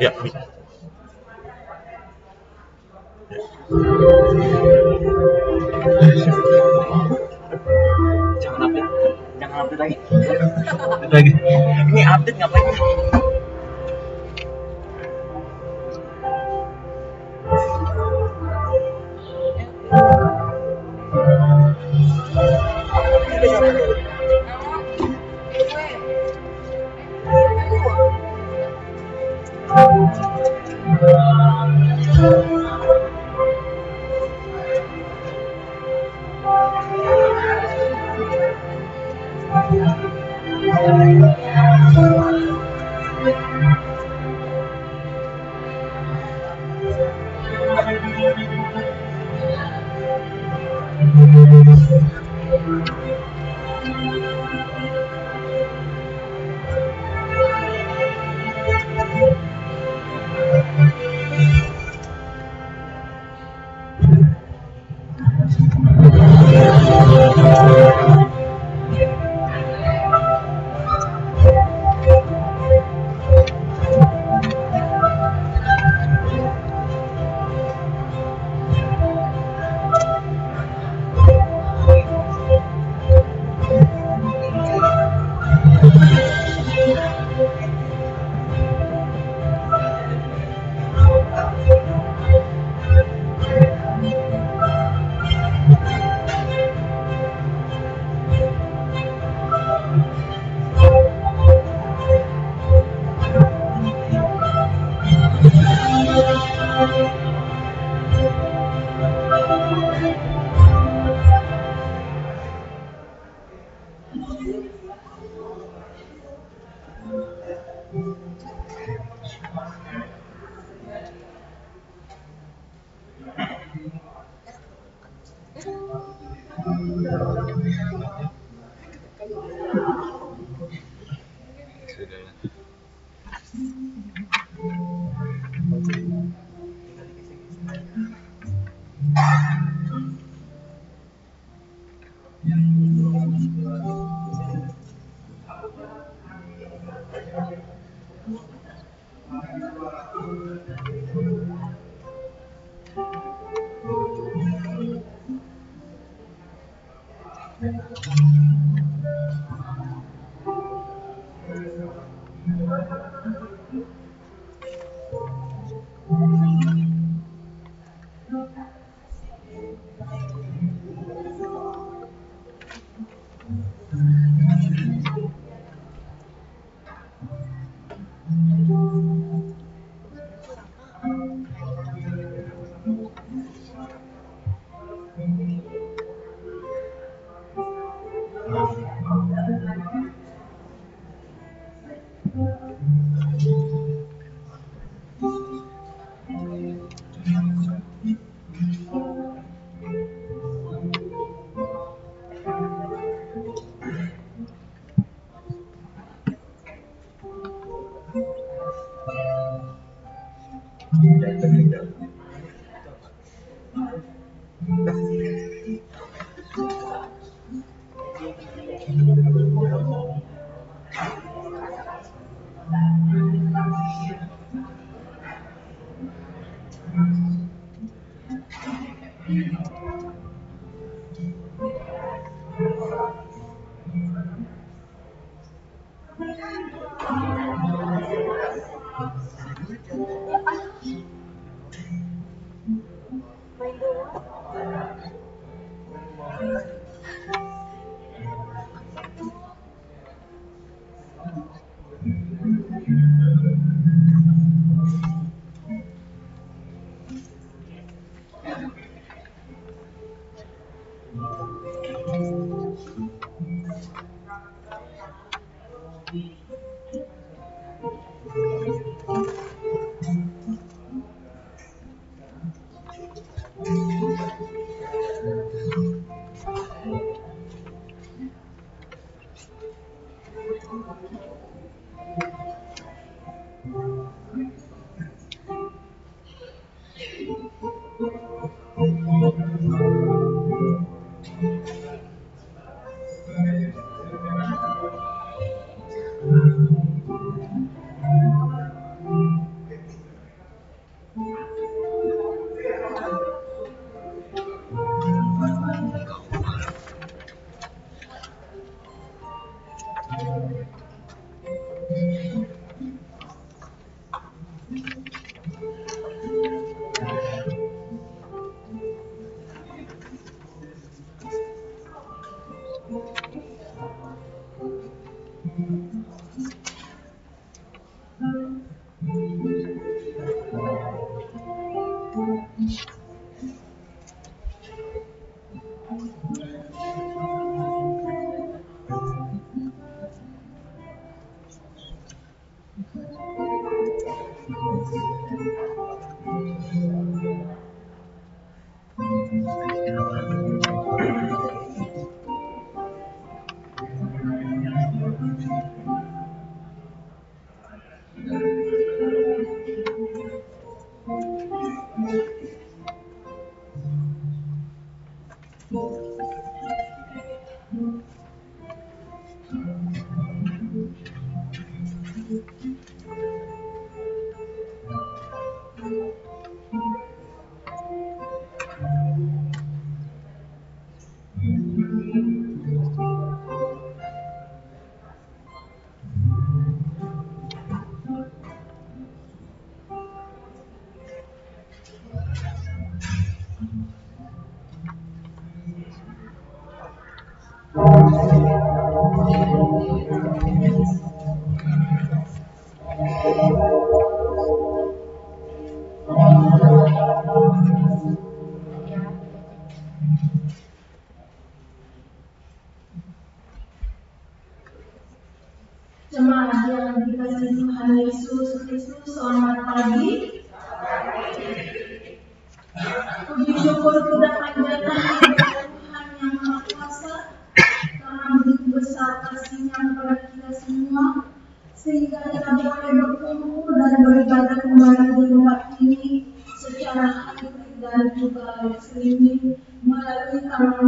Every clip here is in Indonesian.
Ya, bisa. Jangan update, jangan update lagi. Update lagi. Ini update ngapain?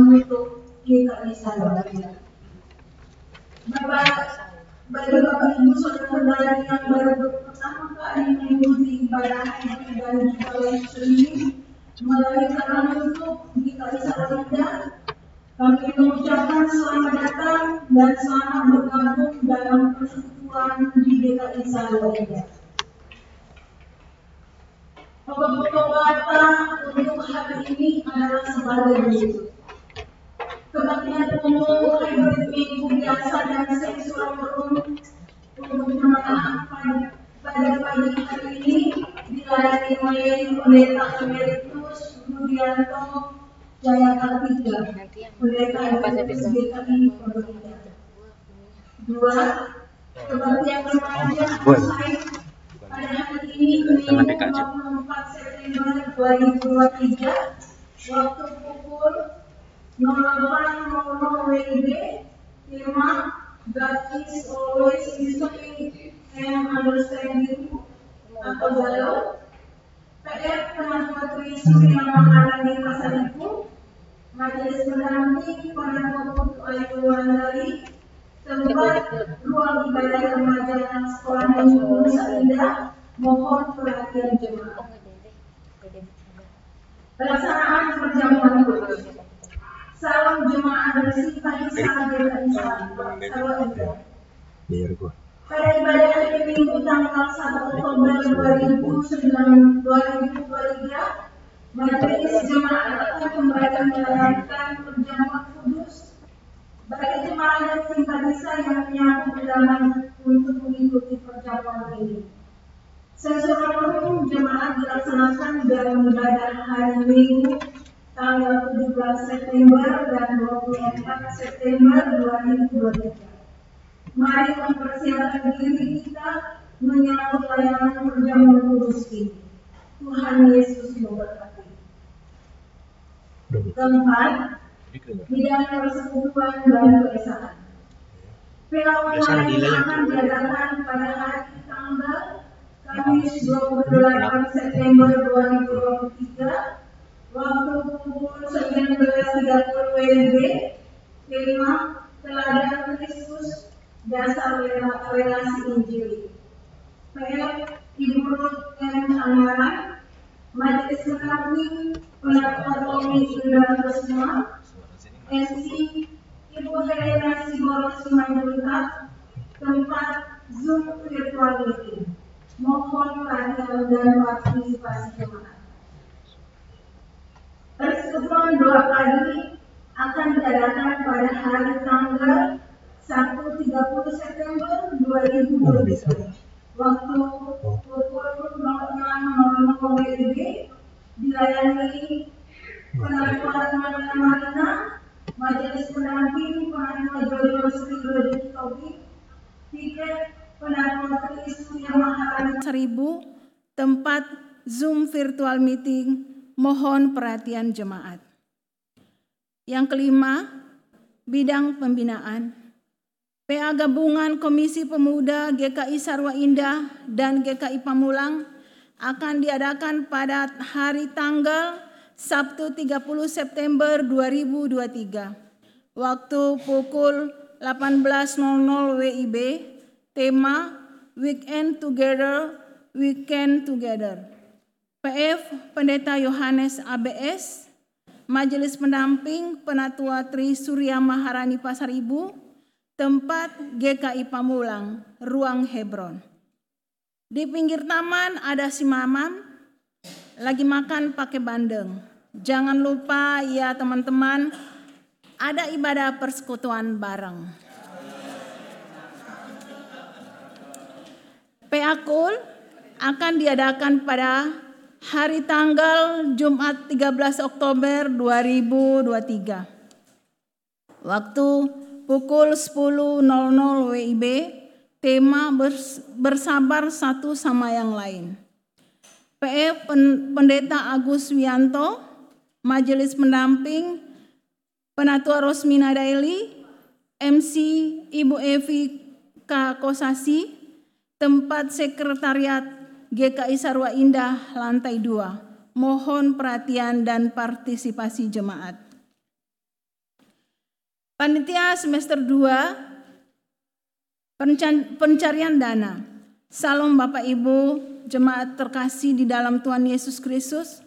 Kanal YouTube GKI Salatiga. Bapak bagi Bapak Ibu Saudara-saudari yang baru pertama kali mengikuti ibadah dan juga live streaming melalui kanal YouTube GKI Salatiga, kami mengucapkan selamat datang dan selamat bergabung dalam persekutuan di DKI Salatiga. Pengobatan untuk hari ini adalah sebagai berikut. Kebaktian umum minggu biasa dan seksual forum untuk jemaah pada, pagi hari ini dilayani oleh Pendeta Emeritus Rudianto Jaya Kartika, Pendeta Emeritus GKI Pondok. Dua, kebaktian remaja selesai pada hari ini Minggu 24 September 2023 waktu pukul 0800 WIB tema God is always listening and understanding atau galau PR pengakuan Kristus yang mengalami masa itu Majelis pendamping para pokok Ayu Wandari tempat ruang ibadah remaja sekolah minggu Nusa Indah mohon perhatian jemaah. Pelaksanaan perjamuan kudus Salam jemaah dan Salam biar gua. Pada ibadah hari Minggu tanggal 1 Oktober 2009 2023, Majelis Jemaat akan kembali melayangkan perjamuan kudus bagi jemaah dan simpatisan yang menyambut undangan untuk mengikuti perjamuan ini. Sesuai umum jemaat dilaksanakan dalam ibadah hari Minggu tanggal 17 September dan 24 September 2023. Mari mempersiapkan diri kita menyambut layanan perjamuan kudus ini. Tuhan Yesus memberkati. Keempat, bidang persekutuan dan keesaan. Pelawan lain akan diadakan pada hari tanggal Kamis 28 September 2023 waktu pukul 19.30 WIB tema teladan Kristus dasar relasi Injil. PL Ibu Ruth M. Anggaran, Majelis Pendamping Pendapat Tommy Indra Kusuma, MC Ibu Helena Sigoro Simanjuntak, tempat Zoom virtual meeting. Mohon perhatian dan partisipasi jemaat. Persekutuan dua kali akan diadakan pada hari tanggal 1 30 September 2023 waktu pukul 06.00 WIB dilayani penarikan Marina Marina Majelis Pendamping Penarikan Jodoh Sri Rodiki Tobi tiket Kristus yang Maharani. Seribu tempat Zoom virtual meeting, mohon perhatian jemaat. Yang kelima, bidang pembinaan. PA Gabungan Komisi Pemuda GKI Sarwa Indah dan GKI Pamulang akan diadakan pada hari tanggal Sabtu 30 September 2023. Waktu pukul 18.00 WIB, tema Weekend Together, Weekend Together. PF Pendeta Yohanes ABS, Majelis Pendamping Penatua Tri Surya Maharani Pasar Ibu, tempat GKI Pamulang, ruang Hebron. Di pinggir taman ada si mamam lagi makan pakai bandeng. Jangan lupa ya teman-teman, ada ibadah persekutuan bareng. PA Kul akan diadakan pada hari tanggal Jumat 13 Oktober 2023. Waktu pukul 10.00 WIB, tema bersabar satu sama yang lain. PE Pendeta Agus Wianto, Majelis Pendamping, Penatua Rosmina Daily, MC Ibu Evi K. Kosasi, tempat sekretariat GKI Sarwa Indah lantai 2. Mohon perhatian dan partisipasi jemaat. Panitia semester 2 pencarian dana. Salam Bapak Ibu, jemaat terkasih di dalam Tuhan Yesus Kristus,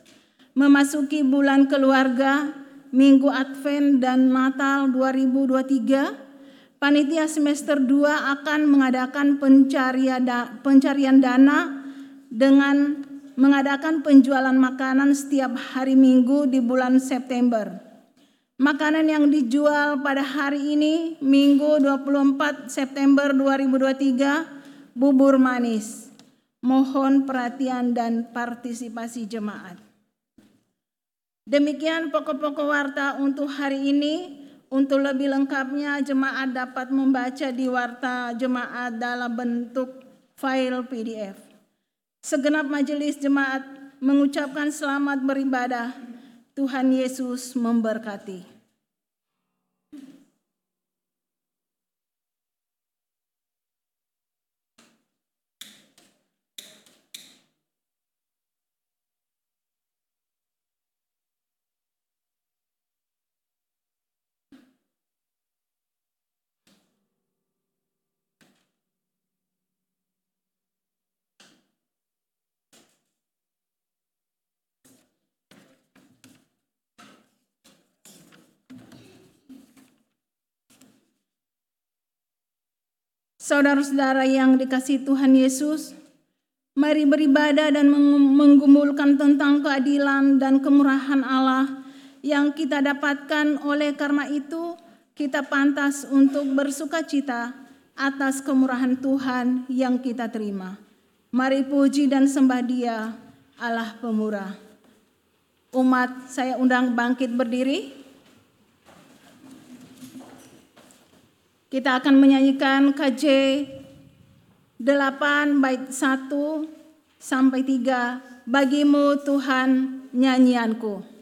memasuki bulan keluarga, Minggu Advent dan Natal 2023, Panitia semester 2 akan mengadakan pencarian, pencarian dana dengan mengadakan penjualan makanan setiap hari Minggu di bulan September. Makanan yang dijual pada hari ini Minggu 24 September 2023 bubur manis. Mohon perhatian dan partisipasi jemaat. Demikian pokok-pokok warta untuk hari ini. Untuk lebih lengkapnya jemaat dapat membaca di warta jemaat dalam bentuk file PDF. Segenap majelis jemaat mengucapkan selamat beribadah Tuhan Yesus memberkati. Saudara-saudara yang dikasih Tuhan Yesus, mari beribadah dan menggumulkan tentang keadilan dan kemurahan Allah yang kita dapatkan oleh karena itu kita pantas untuk bersuka cita atas kemurahan Tuhan yang kita terima. Mari puji dan sembah dia Allah pemurah. Umat saya undang bangkit berdiri. Kita akan menyanyikan KJ 8 bait 1 sampai 3 Bagimu Tuhan nyanyianku.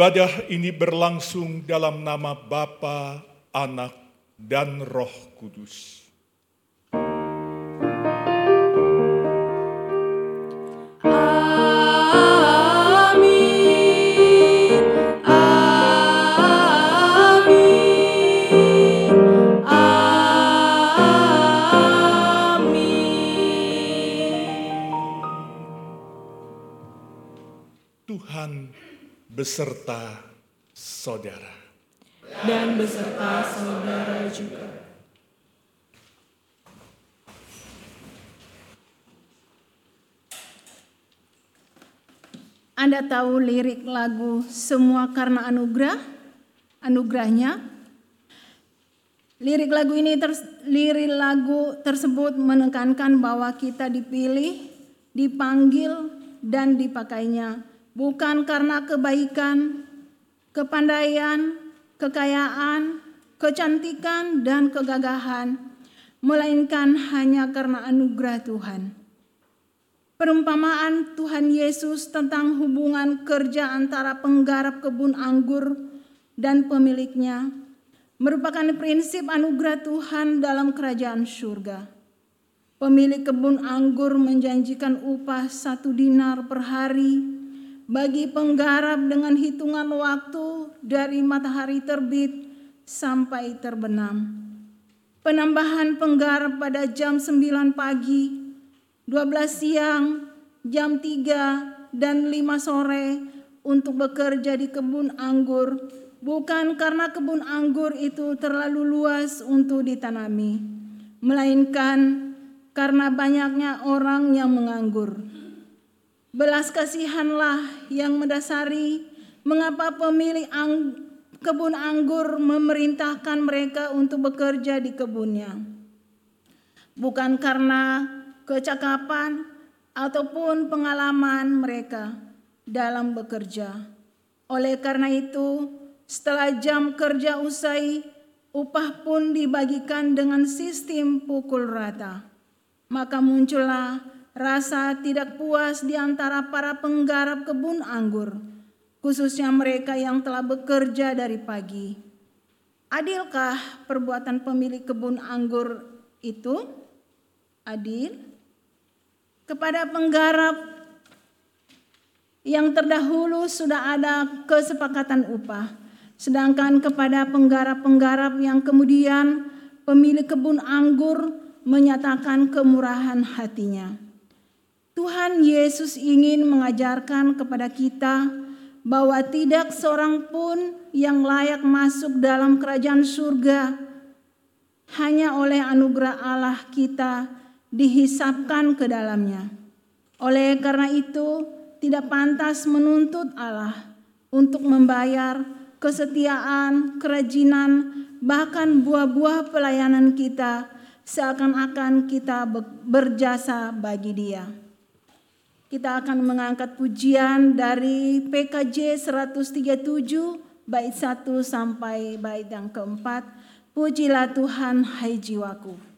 Ibadah ini berlangsung dalam nama Bapa, Anak, dan Roh Kudus. Amin. Amin. Amin. Tuhan beserta saudara. Dan beserta saudara juga. Anda tahu lirik lagu Semua Karena Anugerah? Anugerahnya? Lirik lagu ini ters- lirik lagu tersebut menekankan bahwa kita dipilih, dipanggil dan dipakainya bukan karena kebaikan, kepandaian, kekayaan, kecantikan dan kegagahan, melainkan hanya karena anugerah Tuhan. Perumpamaan Tuhan Yesus tentang hubungan kerja antara penggarap kebun anggur dan pemiliknya merupakan prinsip anugerah Tuhan dalam kerajaan surga. Pemilik kebun anggur menjanjikan upah satu dinar per hari bagi penggarap dengan hitungan waktu dari matahari terbit sampai terbenam. Penambahan penggarap pada jam 9 pagi 12 siang, jam 3, dan 5 sore untuk bekerja di kebun anggur, bukan karena kebun anggur itu terlalu luas untuk ditanami, melainkan karena banyaknya orang yang menganggur. Belas kasihanlah yang mendasari mengapa pemilik ang- kebun anggur memerintahkan mereka untuk bekerja di kebunnya. Bukan karena kecakapan ataupun pengalaman mereka dalam bekerja. Oleh karena itu, setelah jam kerja usai, upah pun dibagikan dengan sistem pukul rata. Maka muncullah rasa tidak puas di antara para penggarap kebun anggur, khususnya mereka yang telah bekerja dari pagi. Adilkah perbuatan pemilik kebun anggur itu? Adil? Kepada penggarap yang terdahulu sudah ada kesepakatan upah, sedangkan kepada penggarap-penggarap yang kemudian pemilik kebun anggur menyatakan kemurahan hatinya. Tuhan Yesus ingin mengajarkan kepada kita bahwa tidak seorang pun yang layak masuk dalam kerajaan surga hanya oleh anugerah Allah kita dihisapkan ke dalamnya. Oleh karena itu, tidak pantas menuntut Allah untuk membayar kesetiaan, kerajinan, bahkan buah-buah pelayanan kita seakan-akan kita be- berjasa bagi Dia. Kita akan mengangkat pujian dari PKJ 137 bait 1 sampai bait yang keempat. Pujilah Tuhan hai jiwaku.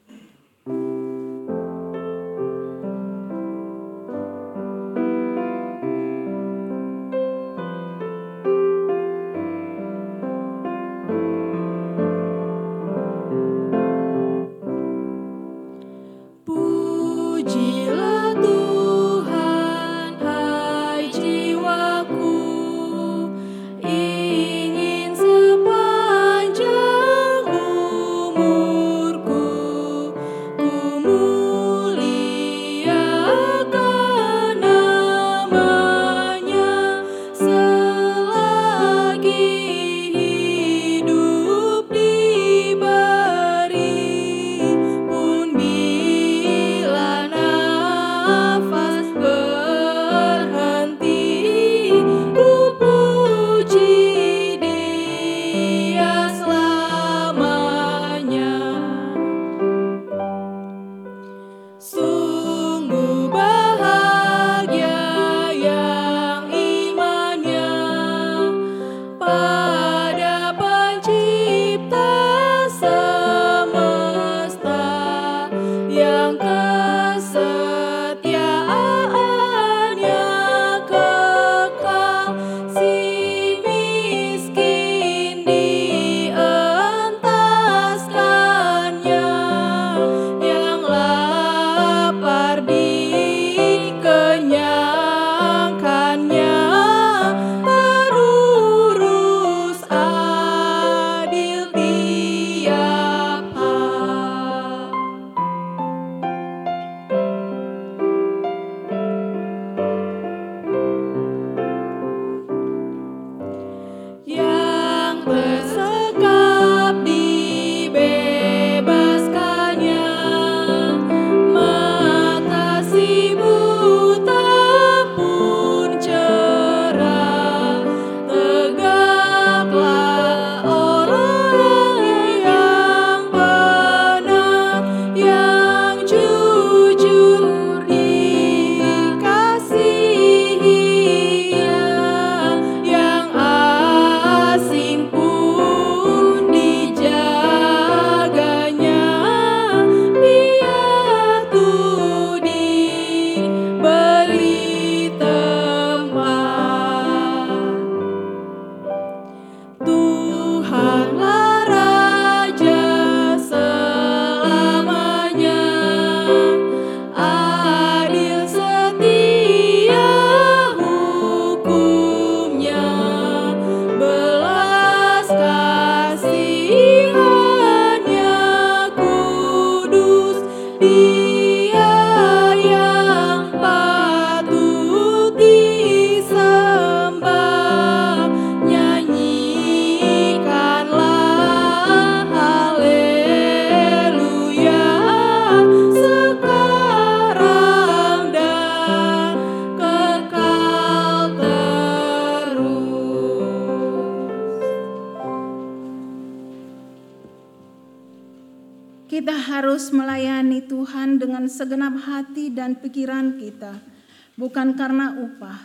Bukan karena upah.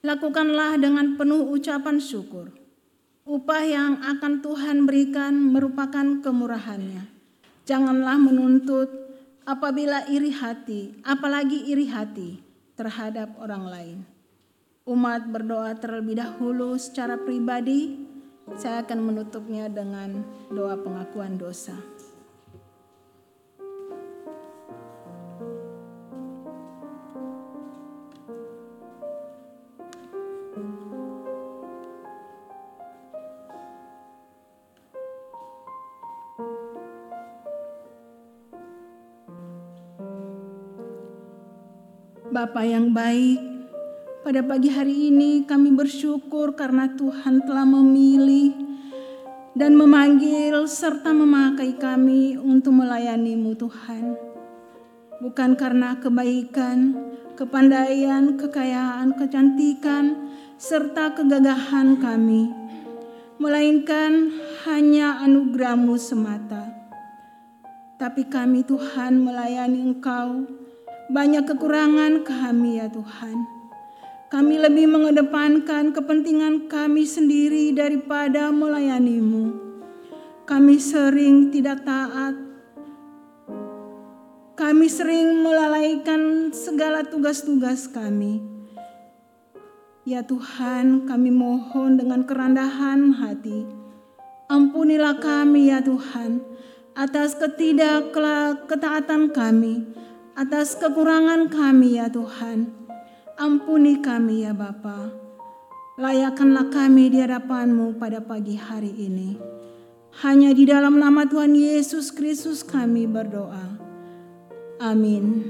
Lakukanlah dengan penuh ucapan syukur. Upah yang akan Tuhan berikan merupakan kemurahannya. Janganlah menuntut apabila iri hati, apalagi iri hati terhadap orang lain. Umat berdoa terlebih dahulu secara pribadi. Saya akan menutupnya dengan doa pengakuan dosa. Bapa yang baik, pada pagi hari ini kami bersyukur karena Tuhan telah memilih dan memanggil serta memakai kami untuk melayanimu Tuhan. Bukan karena kebaikan, kepandaian, kekayaan, kecantikan, serta kegagahan kami, melainkan hanya anugerahmu semata. Tapi kami Tuhan melayani Engkau, banyak kekurangan kami ya Tuhan. Kami lebih mengedepankan kepentingan kami sendiri daripada melayanimu. Kami sering tidak taat. Kami sering melalaikan segala tugas-tugas kami. Ya Tuhan, kami mohon dengan kerendahan hati. Ampunilah kami ya Tuhan atas ketidakketaatan kami, atas kekurangan kami ya Tuhan. Ampuni kami ya Bapa. Layakkanlah kami di hadapan-Mu pada pagi hari ini. Hanya di dalam nama Tuhan Yesus Kristus kami berdoa. Amin.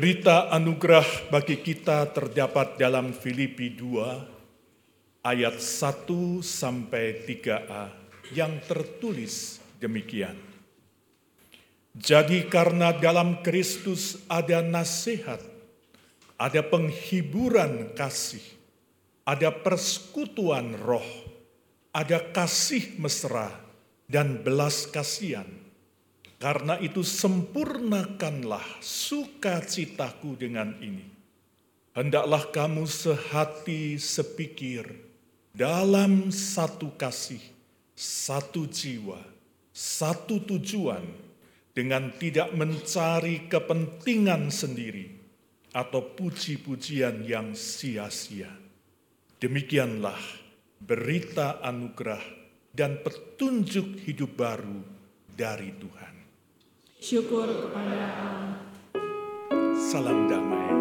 Berita anugerah bagi kita terdapat dalam Filipi 2 ayat 1 sampai 3a yang tertulis demikian. Jadi karena dalam Kristus ada nasihat, ada penghiburan kasih, ada persekutuan roh, ada kasih mesra dan belas kasihan. Karena itu sempurnakanlah sukacitaku dengan ini. Hendaklah kamu sehati sepikir, dalam satu kasih, satu jiwa, satu tujuan, dengan tidak mencari kepentingan sendiri atau puji-pujian yang sia-sia. Demikianlah berita anugerah dan petunjuk hidup baru dari Tuhan. Syukur kepada Allah. Salam damai.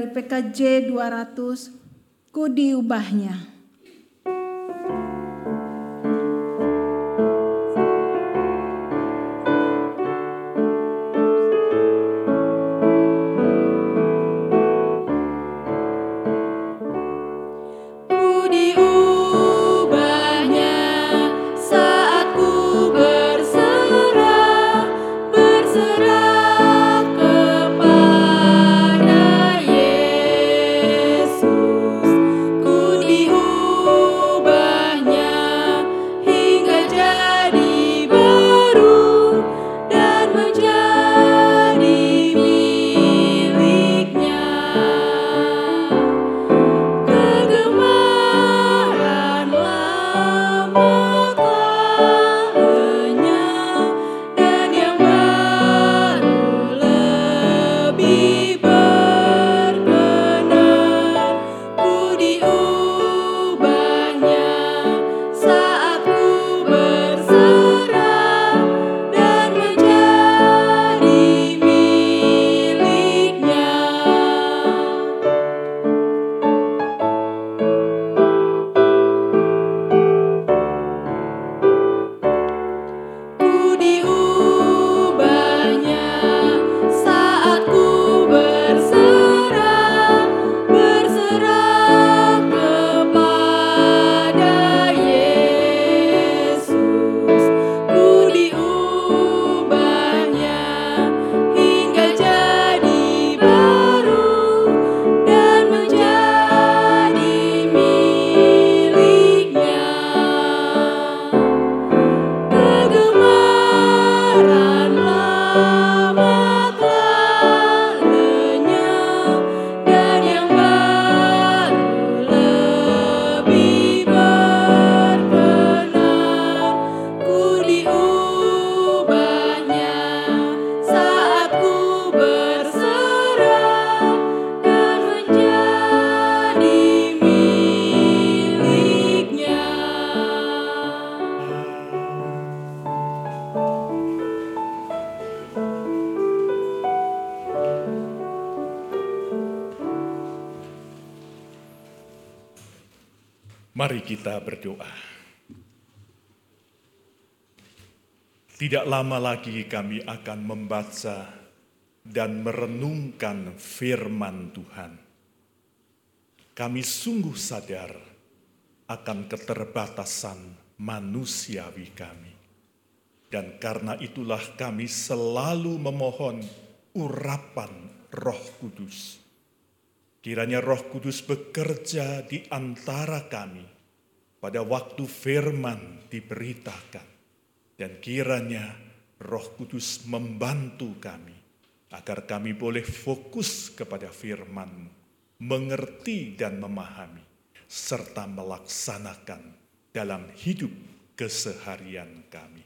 Dari PKJ 200, ku diubahnya. Kita berdoa. Tidak lama lagi kami akan membaca dan merenungkan firman Tuhan. Kami sungguh sadar akan keterbatasan manusiawi kami. Dan karena itulah kami selalu memohon urapan roh kudus. Kiranya roh kudus bekerja di antara kami pada waktu firman diberitakan. Dan kiranya roh kudus membantu kami agar kami boleh fokus kepada firman mengerti dan memahami, serta melaksanakan dalam hidup keseharian kami.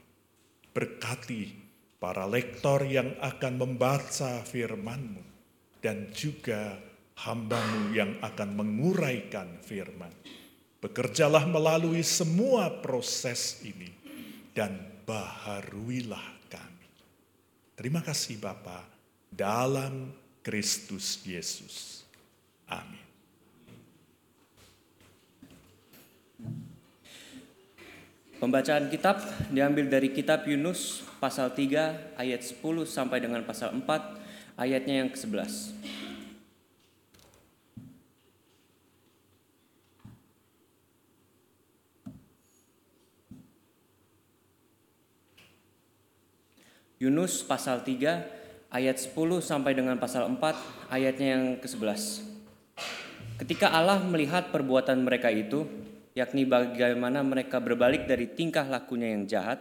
Berkati para lektor yang akan membaca firman-Mu dan juga hambamu yang akan menguraikan firman. Bekerjalah melalui semua proses ini dan baharuilah kami. Terima kasih Bapa dalam Kristus Yesus. Amin. Pembacaan kitab diambil dari kitab Yunus pasal 3 ayat 10 sampai dengan pasal 4 ayatnya yang ke-11. Yunus pasal 3 ayat 10 sampai dengan pasal 4 ayatnya yang ke-11. Ketika Allah melihat perbuatan mereka itu, yakni bagaimana mereka berbalik dari tingkah lakunya yang jahat,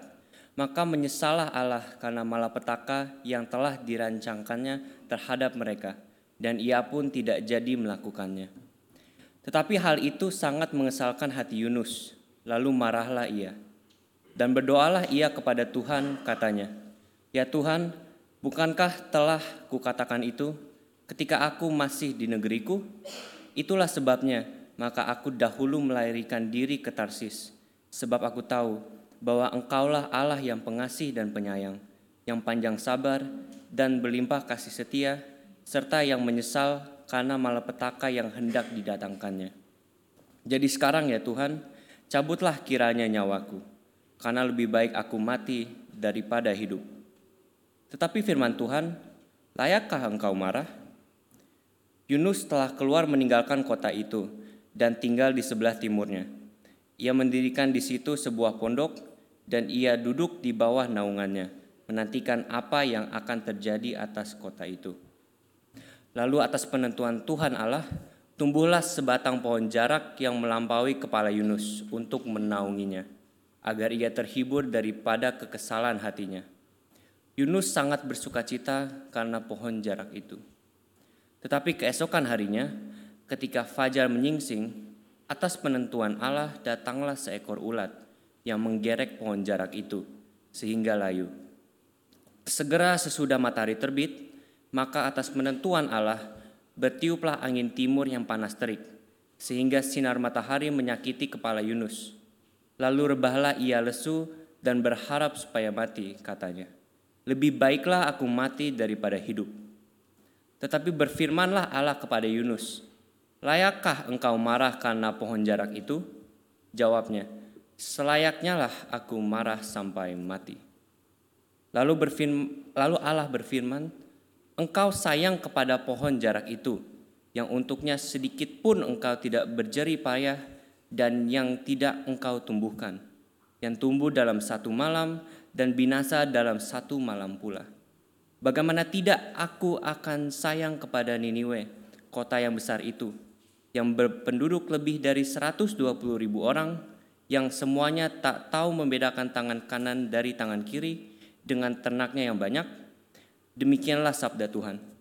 maka menyesalah Allah karena malapetaka yang telah dirancangkannya terhadap mereka, dan ia pun tidak jadi melakukannya. Tetapi hal itu sangat mengesalkan hati Yunus, lalu marahlah ia. Dan berdoalah ia kepada Tuhan, katanya, Ya Tuhan, bukankah telah kukatakan itu ketika aku masih di negeriku? Itulah sebabnya maka aku dahulu melarikan diri ke Tarsis, sebab aku tahu bahwa engkaulah Allah yang pengasih dan penyayang, yang panjang sabar dan berlimpah kasih setia, serta yang menyesal karena malapetaka yang hendak didatangkannya. Jadi sekarang ya Tuhan, cabutlah kiranya nyawaku, karena lebih baik aku mati daripada hidup. Tetapi firman Tuhan, layakkah engkau marah? Yunus telah keluar meninggalkan kota itu dan tinggal di sebelah timurnya. Ia mendirikan di situ sebuah pondok dan ia duduk di bawah naungannya, menantikan apa yang akan terjadi atas kota itu. Lalu atas penentuan Tuhan Allah, tumbuhlah sebatang pohon jarak yang melampaui kepala Yunus untuk menaunginya, agar ia terhibur daripada kekesalan hatinya. Yunus sangat bersuka cita karena pohon jarak itu. Tetapi keesokan harinya, ketika fajar menyingsing, atas penentuan Allah datanglah seekor ulat yang menggerek pohon jarak itu, sehingga layu. Segera sesudah matahari terbit, maka atas penentuan Allah bertiuplah angin timur yang panas terik, sehingga sinar matahari menyakiti kepala Yunus. Lalu rebahlah ia lesu dan berharap supaya mati, katanya. Lebih baiklah aku mati daripada hidup. Tetapi berfirmanlah Allah kepada Yunus, Layakkah engkau marah karena pohon jarak itu? Jawabnya, selayaknya lah aku marah sampai mati. Lalu, berfirman, lalu Allah berfirman, engkau sayang kepada pohon jarak itu, yang untuknya sedikit pun engkau tidak berjeri payah dan yang tidak engkau tumbuhkan, yang tumbuh dalam satu malam dan binasa dalam satu malam pula. Bagaimana tidak aku akan sayang kepada Niniwe, kota yang besar itu, yang berpenduduk lebih dari 120 ribu orang, yang semuanya tak tahu membedakan tangan kanan dari tangan kiri dengan ternaknya yang banyak? Demikianlah sabda Tuhan.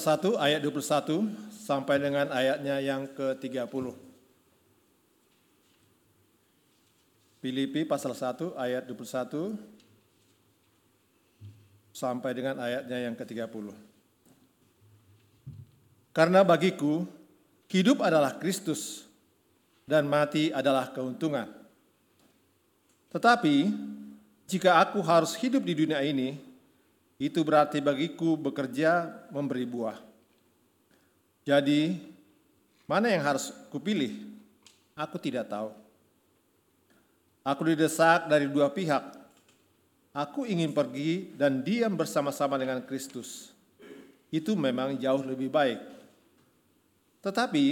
Pasal 1 ayat 21 sampai dengan ayatnya yang ke-30. Filipi pasal 1 ayat 21 sampai dengan ayatnya yang ke-30. Karena bagiku hidup adalah Kristus dan mati adalah keuntungan. Tetapi jika aku harus hidup di dunia ini, itu berarti bagiku bekerja memberi buah. Jadi, mana yang harus kupilih? Aku tidak tahu. Aku didesak dari dua pihak. Aku ingin pergi dan diam bersama-sama dengan Kristus. Itu memang jauh lebih baik. Tetapi,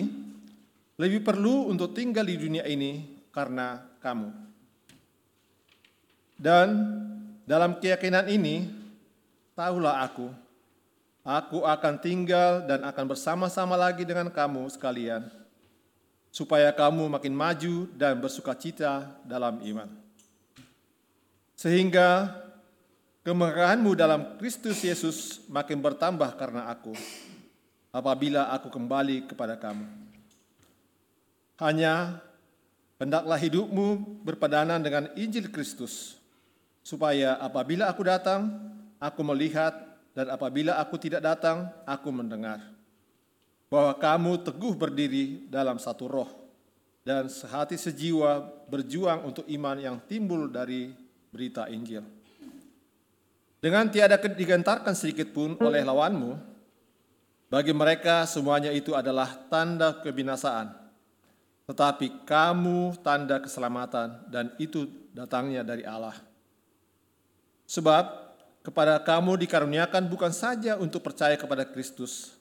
lebih perlu untuk tinggal di dunia ini karena kamu. Dan dalam keyakinan ini, tahulah aku, aku akan tinggal dan akan bersama-sama lagi dengan kamu sekalian, supaya kamu makin maju dan bersuka cita dalam iman. Sehingga kemerahanmu dalam Kristus Yesus makin bertambah karena aku, apabila aku kembali kepada kamu. Hanya hendaklah hidupmu berpadanan dengan Injil Kristus, supaya apabila aku datang, aku melihat, dan apabila aku tidak datang, aku mendengar. Bahwa kamu teguh berdiri dalam satu roh, dan sehati sejiwa berjuang untuk iman yang timbul dari berita Injil. Dengan tiada digentarkan sedikit pun oleh lawanmu, bagi mereka semuanya itu adalah tanda kebinasaan, tetapi kamu tanda keselamatan, dan itu datangnya dari Allah. Sebab kepada kamu dikaruniakan bukan saja untuk percaya kepada Kristus,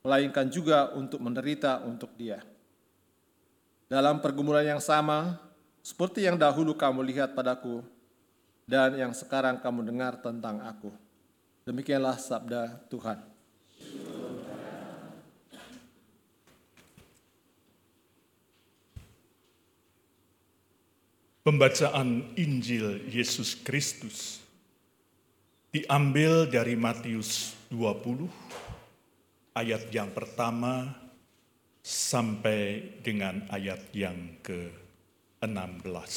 melainkan juga untuk menderita untuk Dia. Dalam pergumulan yang sama, seperti yang dahulu kamu lihat padaku, dan yang sekarang kamu dengar tentang aku. Demikianlah sabda Tuhan. Pembacaan Injil Yesus Kristus diambil dari Matius 20 ayat yang pertama sampai dengan ayat yang ke-16.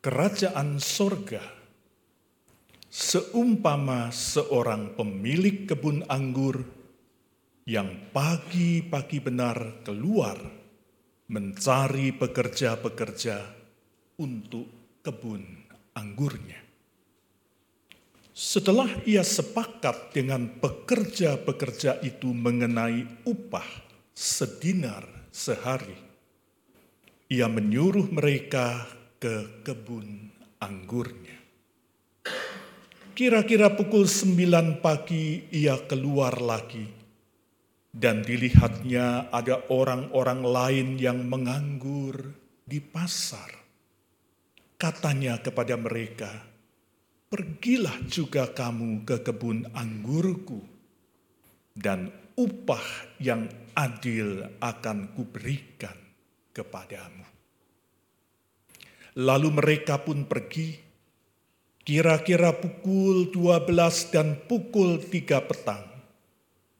Kerajaan sorga seumpama seorang pemilik kebun anggur yang pagi-pagi benar keluar mencari pekerja-pekerja untuk kebun anggurnya. Setelah ia sepakat dengan pekerja-pekerja itu mengenai upah sedinar sehari, ia menyuruh mereka ke kebun anggurnya. Kira-kira pukul sembilan pagi ia keluar lagi dan dilihatnya ada orang-orang lain yang menganggur di pasar. Katanya kepada mereka, "Pergilah juga kamu ke kebun anggurku, dan upah yang adil akan kuberikan kepadamu." Lalu mereka pun pergi, kira-kira pukul 12 dan pukul 3 petang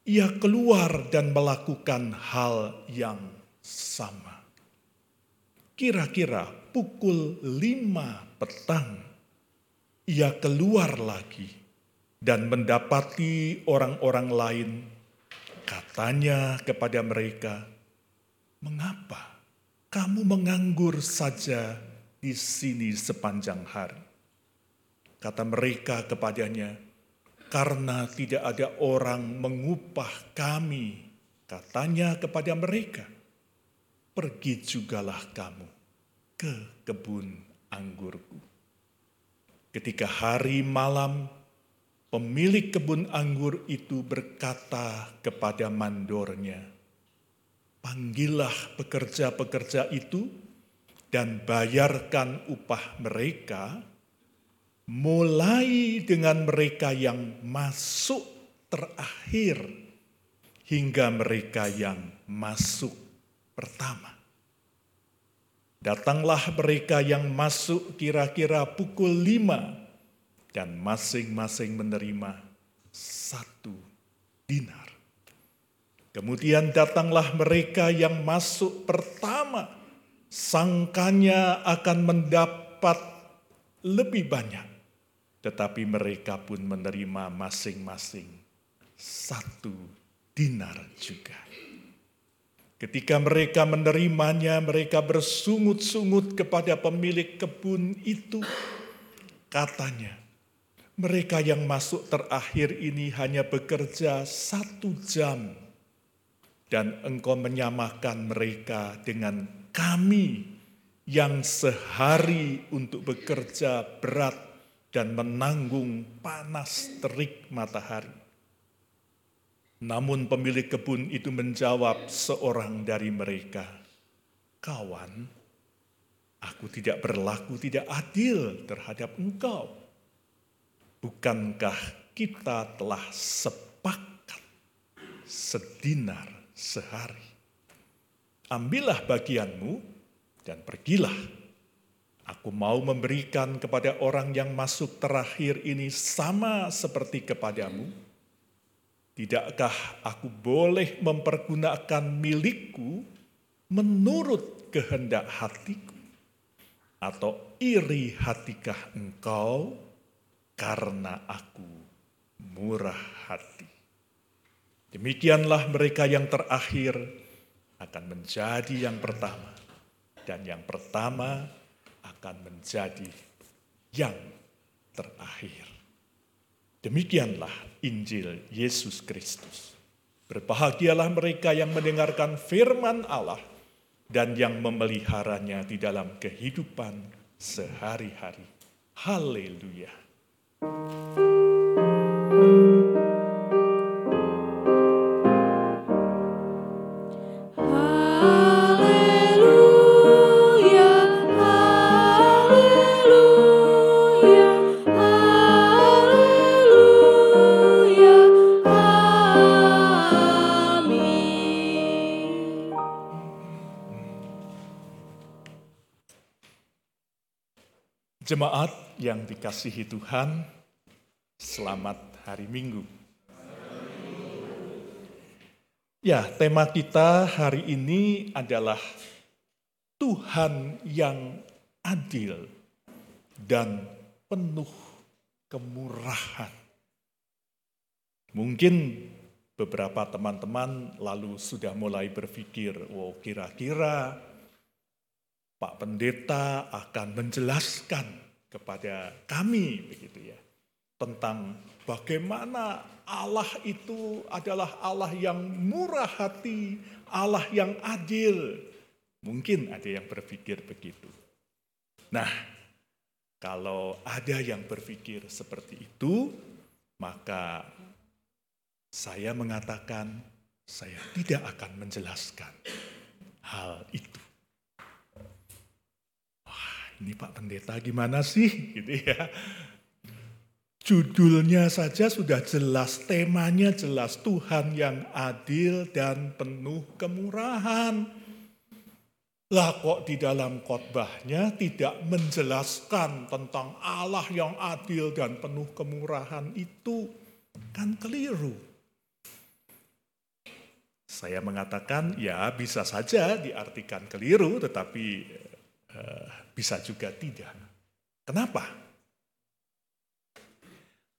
ia keluar dan melakukan hal yang sama. Kira-kira pukul lima petang, ia keluar lagi dan mendapati orang-orang lain. Katanya kepada mereka, "Mengapa kamu menganggur saja di sini sepanjang hari?" Kata mereka kepadanya, karena tidak ada orang mengupah kami, katanya kepada mereka, pergi jugalah kamu ke kebun anggurku. Ketika hari malam, pemilik kebun anggur itu berkata kepada mandornya, panggillah pekerja-pekerja itu dan bayarkan upah mereka, mulai dengan mereka yang masuk terakhir hingga mereka yang masuk pertama. Datanglah mereka yang masuk kira-kira pukul lima dan masing-masing menerima satu dinar. Kemudian datanglah mereka yang masuk pertama, sangkanya akan mendapat lebih banyak, tetapi mereka pun menerima masing-masing satu dinar juga. Ketika mereka menerimanya, mereka bersungut-sungut kepada pemilik kebun itu. Katanya, mereka yang masuk terakhir ini hanya bekerja satu jam, dan engkau menyamakan mereka dengan kami yang sehari untuk bekerja berat dan menanggung panas terik matahari. Namun pemilik kebun itu menjawab seorang dari mereka, "Kawan, aku tidak berlaku tidak adil terhadap engkau. Bukankah kita telah sepakat sedinar sehari? Ambillah bagianmu dan pergilah. Aku mau memberikan kepada orang yang masuk terakhir ini sama seperti kepadamu." Tidakkah aku boleh mempergunakan milikku menurut kehendak hatiku? Atau iri hatikah engkau karena aku murah hati? Demikianlah mereka yang terakhir akan menjadi yang pertama. Dan yang pertama akan menjadi yang terakhir. Demikianlah Injil Yesus Kristus. Berbahagialah mereka yang mendengarkan firman Allah dan yang memeliharanya di dalam kehidupan sehari-hari. Haleluya. Haleluya, Jemaat yang dikasihi Tuhan, selamat hari Minggu. Ya, tema kita hari ini adalah Tuhan yang adil dan penuh kemurahan. Mungkin beberapa teman-teman lalu sudah mulai berpikir, oh kira-kira Pak Pendeta akan menjelaskan kepada kami begitu ya tentang bagaimana Allah itu adalah Allah yang murah hati, Allah yang adil. Mungkin ada yang berpikir begitu. Nah, kalau ada yang berpikir seperti itu, maka saya mengatakan saya tidak akan menjelaskan hal itu ini Pak Pendeta gimana sih gitu ya. Judulnya saja sudah jelas, temanya jelas Tuhan yang adil dan penuh kemurahan. Lah kok di dalam khotbahnya tidak menjelaskan tentang Allah yang adil dan penuh kemurahan itu kan keliru. Saya mengatakan ya bisa saja diartikan keliru tetapi bisa juga tidak. Kenapa?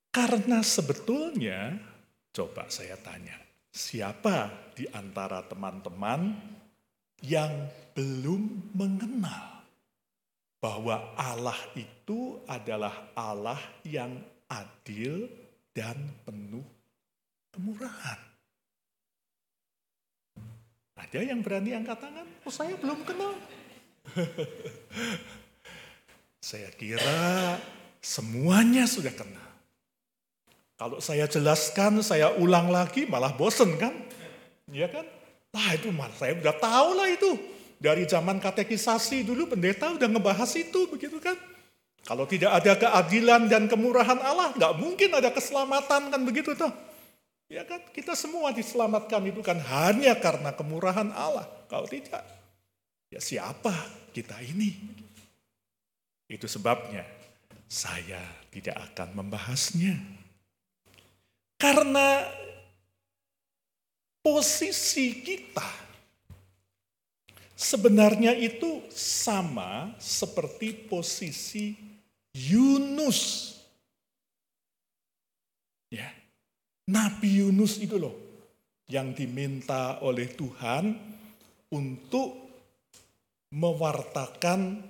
Karena sebetulnya, coba saya tanya, siapa di antara teman-teman yang belum mengenal bahwa Allah itu adalah Allah yang adil dan penuh kemurahan? Ada yang berani angkat tangan? Oh saya belum kenal. Saya kira semuanya sudah kenal. Kalau saya jelaskan, saya ulang lagi malah bosen kan? Iya kan? Lah itu saya udah tahu lah itu. Dari zaman katekisasi dulu pendeta udah ngebahas itu begitu kan. Kalau tidak ada keadilan dan kemurahan Allah, nggak mungkin ada keselamatan kan begitu toh. Ya kan, kita semua diselamatkan itu kan hanya karena kemurahan Allah. Kalau tidak, ya siapa kita ini? Itu sebabnya saya tidak akan membahasnya. Karena posisi kita sebenarnya itu sama seperti posisi Yunus. Ya. Nabi Yunus itu loh yang diminta oleh Tuhan untuk mewartakan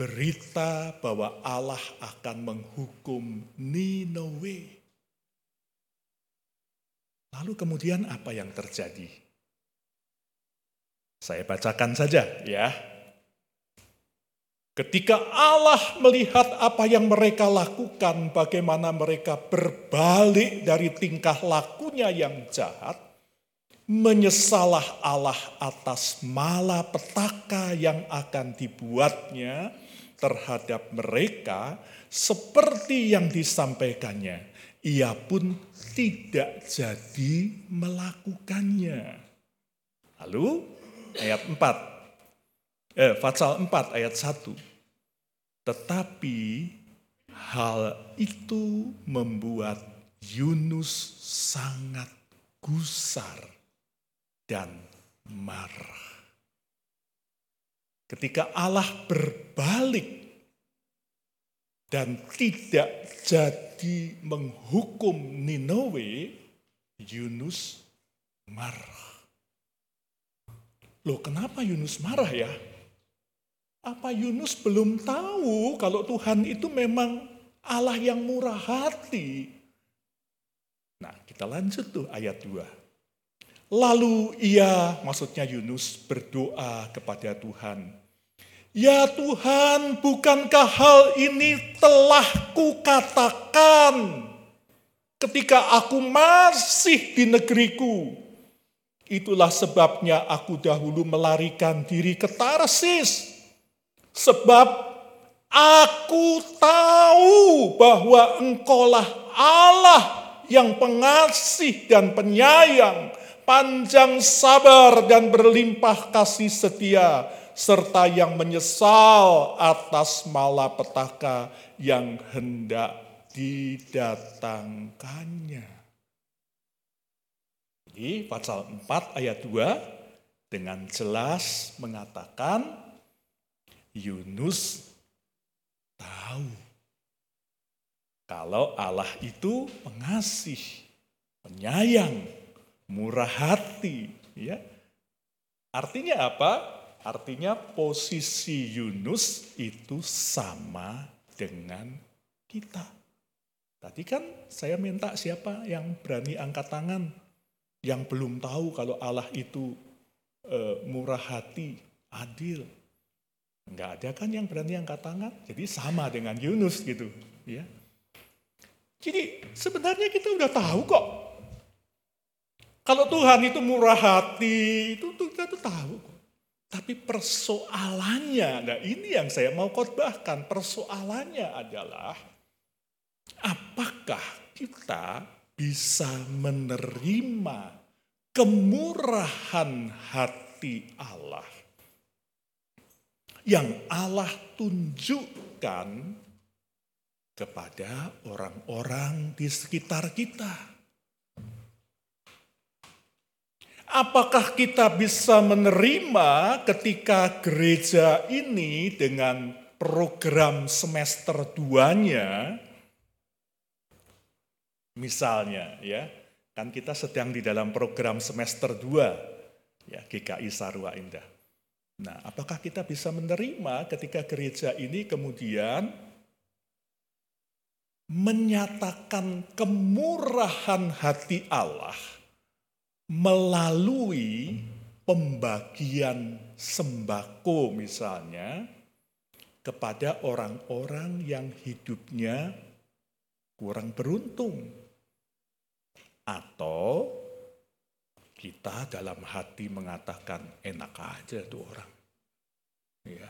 berita bahwa Allah akan menghukum Ninawe. Lalu kemudian apa yang terjadi? Saya bacakan saja ya. Ketika Allah melihat apa yang mereka lakukan, bagaimana mereka berbalik dari tingkah lakunya yang jahat, menyesalah Allah atas malapetaka yang akan dibuatnya terhadap mereka seperti yang disampaikannya. Ia pun tidak jadi melakukannya. Lalu ayat 4, eh, pasal 4 ayat 1. Tetapi hal itu membuat Yunus sangat gusar dan marah. Ketika Allah berbalik dan tidak jadi menghukum Ninawe, Yunus marah. Loh kenapa Yunus marah ya? Apa Yunus belum tahu kalau Tuhan itu memang Allah yang murah hati? Nah kita lanjut tuh ayat 2. Lalu ia, maksudnya Yunus berdoa kepada Tuhan. Ya Tuhan, bukankah hal ini telah kukatakan ketika aku masih di negeriku? Itulah sebabnya aku dahulu melarikan diri ke Tarsis. Sebab aku tahu bahwa engkaulah Allah yang pengasih dan penyayang, panjang sabar dan berlimpah kasih setia, serta yang menyesal atas malapetaka yang hendak didatangkannya. Jadi pasal 4 ayat 2 dengan jelas mengatakan Yunus tahu kalau Allah itu pengasih, penyayang, murah hati, ya. Artinya apa? Artinya posisi Yunus itu sama dengan kita. Tadi kan saya minta siapa yang berani angkat tangan yang belum tahu kalau Allah itu e, murah hati, adil. Enggak ada kan yang berani angkat tangan. Jadi sama dengan Yunus gitu, ya. Jadi sebenarnya kita udah tahu kok. Kalau Tuhan itu murah hati, itu kita tuh tahu. Tapi persoalannya, nah ini yang saya mau khotbahkan. Persoalannya adalah apakah kita bisa menerima kemurahan hati Allah yang Allah tunjukkan kepada orang-orang di sekitar kita. Apakah kita bisa menerima ketika gereja ini dengan program semester 2-nya Misalnya ya, kan kita sedang di dalam program semester 2 ya GKI Sarwa Indah. Nah, apakah kita bisa menerima ketika gereja ini kemudian menyatakan kemurahan hati Allah melalui pembagian sembako misalnya kepada orang-orang yang hidupnya kurang beruntung atau Kita dalam hati mengatakan enak aja tuh orang. Ya.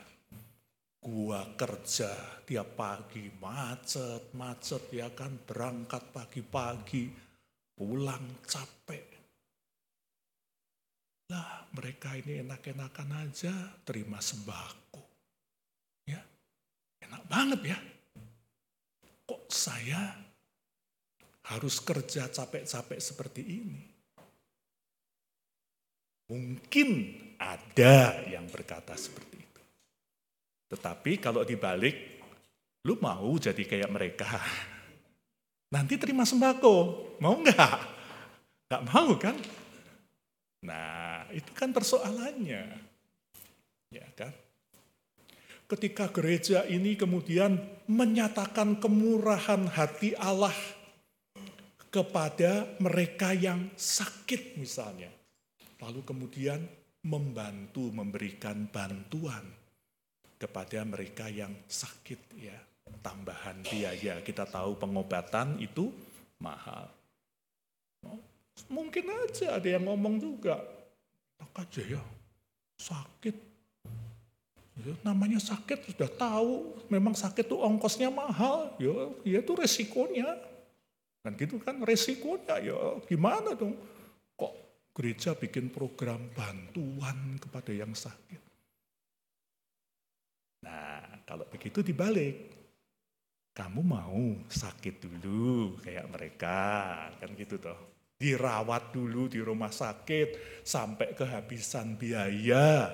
Gua kerja tiap pagi macet, macet ya kan berangkat pagi-pagi, pulang capek. Lah mereka ini enak-enakan aja terima sembako. Ya. Enak banget ya. Kok saya harus kerja capek-capek seperti ini? Mungkin ada yang berkata seperti itu. Tetapi kalau dibalik, lu mau jadi kayak mereka. Nanti terima sembako, mau nggak? Nggak mau kan? Nah, itu kan persoalannya. Ya kan? Ketika gereja ini kemudian menyatakan kemurahan hati Allah kepada mereka yang sakit misalnya lalu kemudian membantu memberikan bantuan kepada mereka yang sakit ya tambahan biaya kita tahu pengobatan itu mahal mungkin aja ada yang ngomong juga. Tak aja ya sakit. Ya, namanya sakit sudah tahu. Memang sakit tuh ongkosnya mahal. Ya ya itu resikonya. Kan gitu kan resikonya. Ya gimana dong? Gereja bikin program bantuan kepada yang sakit. Nah, kalau begitu dibalik. Kamu mau sakit dulu kayak mereka, kan gitu toh. Dirawat dulu di rumah sakit sampai kehabisan biaya.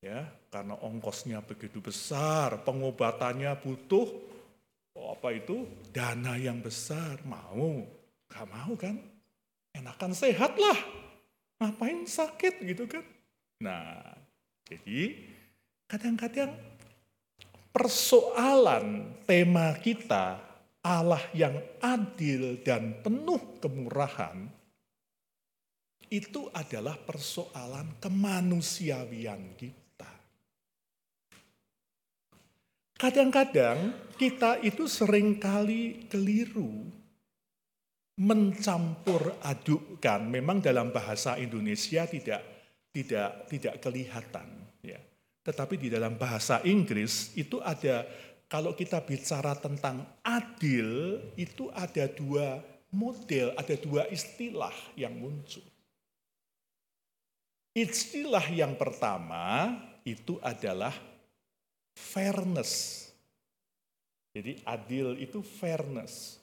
Ya, karena ongkosnya begitu besar, pengobatannya butuh apa itu? Dana yang besar. Mau? Gak mau kan? enakan sehat lah. Ngapain sakit gitu kan? Nah, jadi kadang-kadang persoalan tema kita Allah yang adil dan penuh kemurahan itu adalah persoalan kemanusiawian kita. Kadang-kadang kita itu sering kali keliru mencampur adukkan memang dalam bahasa Indonesia tidak tidak tidak kelihatan ya. Tetapi di dalam bahasa Inggris itu ada kalau kita bicara tentang adil itu ada dua model, ada dua istilah yang muncul. Istilah yang pertama itu adalah fairness. Jadi adil itu fairness.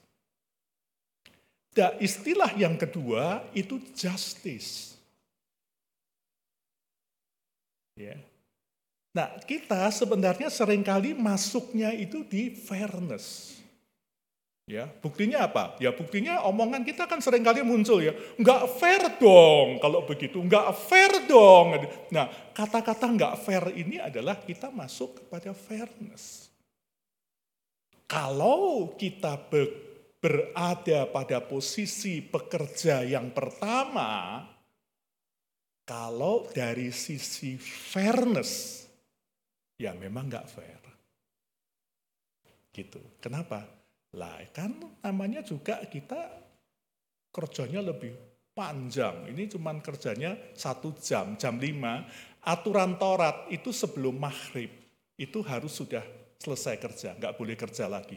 Dan istilah yang kedua itu justice. Ya. Nah, kita sebenarnya sering kali masuknya itu di fairness. Ya, buktinya apa? Ya buktinya omongan kita kan sering kali muncul ya, nggak fair dong kalau begitu, nggak fair dong. Nah, kata-kata nggak fair ini adalah kita masuk kepada fairness. Kalau kita berada pada posisi pekerja yang pertama, kalau dari sisi fairness, ya memang nggak fair. Gitu. Kenapa? Lah kan namanya juga kita kerjanya lebih panjang. Ini cuman kerjanya satu jam, jam lima. Aturan Taurat itu sebelum maghrib, itu harus sudah selesai kerja, nggak boleh kerja lagi.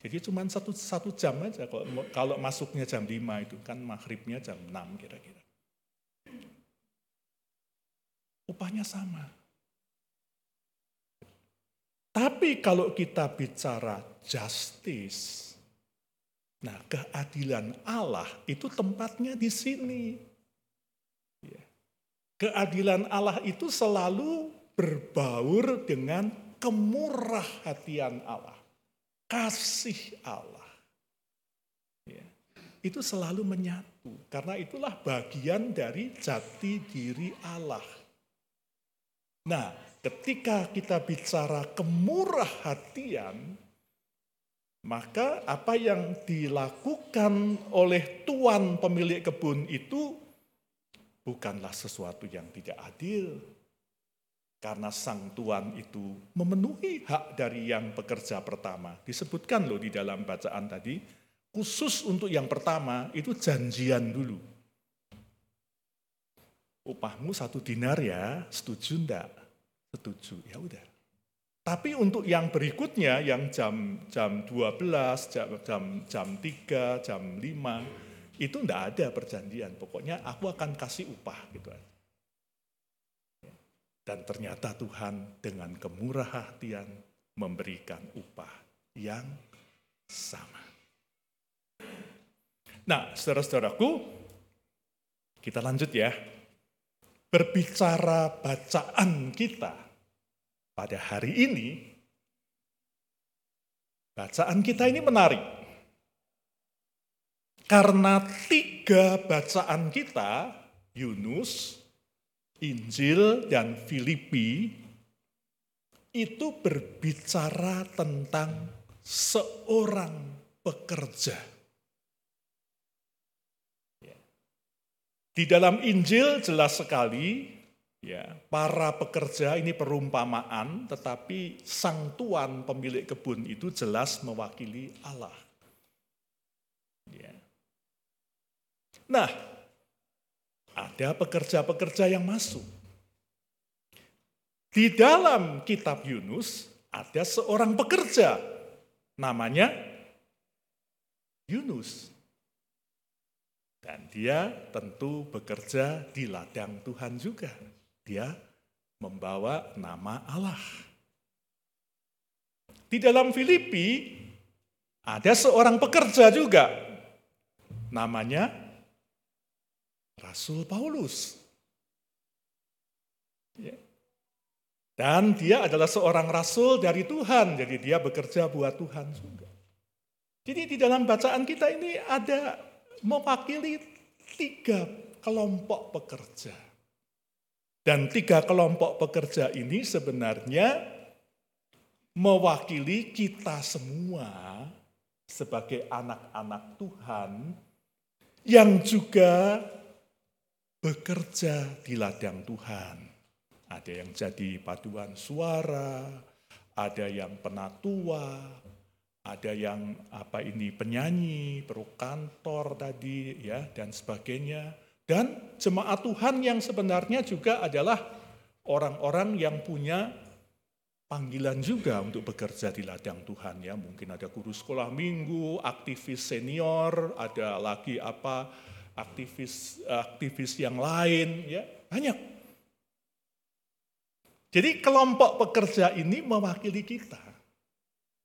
Jadi cuma satu, satu jam aja kalau, kalau masuknya jam 5 itu kan maghribnya jam 6 kira-kira. Upahnya sama. Tapi kalau kita bicara justice, nah keadilan Allah itu tempatnya di sini. Ya. Keadilan Allah itu selalu berbaur dengan kemurah hatian Allah kasih Allah. Ya. Itu selalu menyatu, karena itulah bagian dari jati diri Allah. Nah, ketika kita bicara kemurah hatian, maka apa yang dilakukan oleh tuan pemilik kebun itu bukanlah sesuatu yang tidak adil, karena sang tuan itu memenuhi hak dari yang pekerja pertama. Disebutkan loh di dalam bacaan tadi, khusus untuk yang pertama itu janjian dulu. upahmu satu dinar ya, setuju enggak? Setuju, ya udah. Tapi untuk yang berikutnya, yang jam jam 12, jam, jam, jam 3, jam 5, itu enggak ada perjanjian. Pokoknya aku akan kasih upah gitu. Dan ternyata Tuhan dengan kemurah hatian memberikan upah yang sama. Nah, saudara-saudaraku, kita lanjut ya. Berbicara bacaan kita pada hari ini, bacaan kita ini menarik. Karena tiga bacaan kita, Yunus, Injil, dan Filipi, itu berbicara tentang seorang pekerja. Di dalam Injil jelas sekali ya, para pekerja ini perumpamaan, tetapi sang tuan pemilik kebun itu jelas mewakili Allah. Ya. Nah, ada pekerja-pekerja yang masuk. Di dalam kitab Yunus ada seorang pekerja namanya Yunus. Dan dia tentu bekerja di ladang Tuhan juga. Dia membawa nama Allah. Di dalam Filipi ada seorang pekerja juga. Namanya Rasul Paulus. Ya. Dan dia adalah seorang rasul dari Tuhan, jadi dia bekerja buat Tuhan juga. Jadi di dalam bacaan kita ini ada mewakili tiga kelompok pekerja. Dan tiga kelompok pekerja ini sebenarnya mewakili kita semua sebagai anak-anak Tuhan yang juga bekerja di ladang Tuhan. Ada yang jadi paduan suara, ada yang penatua, ada yang apa ini penyanyi, peruk kantor tadi ya dan sebagainya. Dan jemaat Tuhan yang sebenarnya juga adalah orang-orang yang punya panggilan juga untuk bekerja di ladang Tuhan ya. Mungkin ada guru sekolah minggu, aktivis senior, ada lagi apa aktivis aktivis yang lain ya, banyak. Jadi kelompok pekerja ini mewakili kita.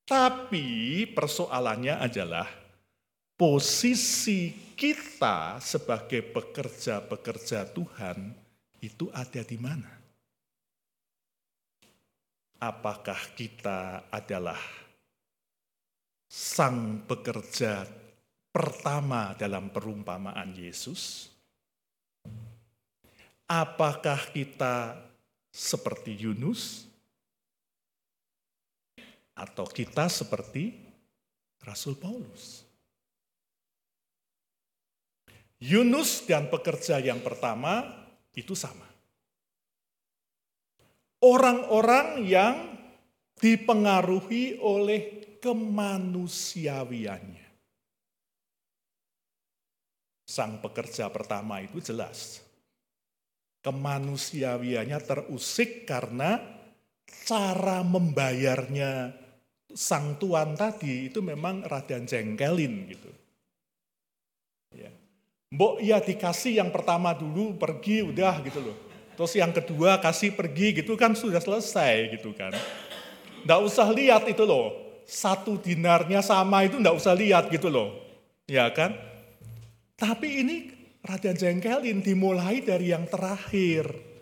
Tapi persoalannya adalah posisi kita sebagai pekerja-pekerja Tuhan itu ada di mana? Apakah kita adalah sang pekerja pertama dalam perumpamaan Yesus? Apakah kita seperti Yunus? Atau kita seperti Rasul Paulus? Yunus dan pekerja yang pertama itu sama. Orang-orang yang dipengaruhi oleh kemanusiawiannya. Sang pekerja pertama itu jelas. Kemanusiawiannya terusik karena cara membayarnya sang tuan tadi itu memang rada jengkelin gitu. Ya. Mbok ya dikasih yang pertama dulu pergi udah gitu loh. Terus yang kedua kasih pergi gitu kan sudah selesai gitu kan. Nggak usah lihat itu loh. Satu dinarnya sama itu nggak usah lihat gitu loh. Ya kan. Tapi ini rada jengkelin dimulai dari yang terakhir.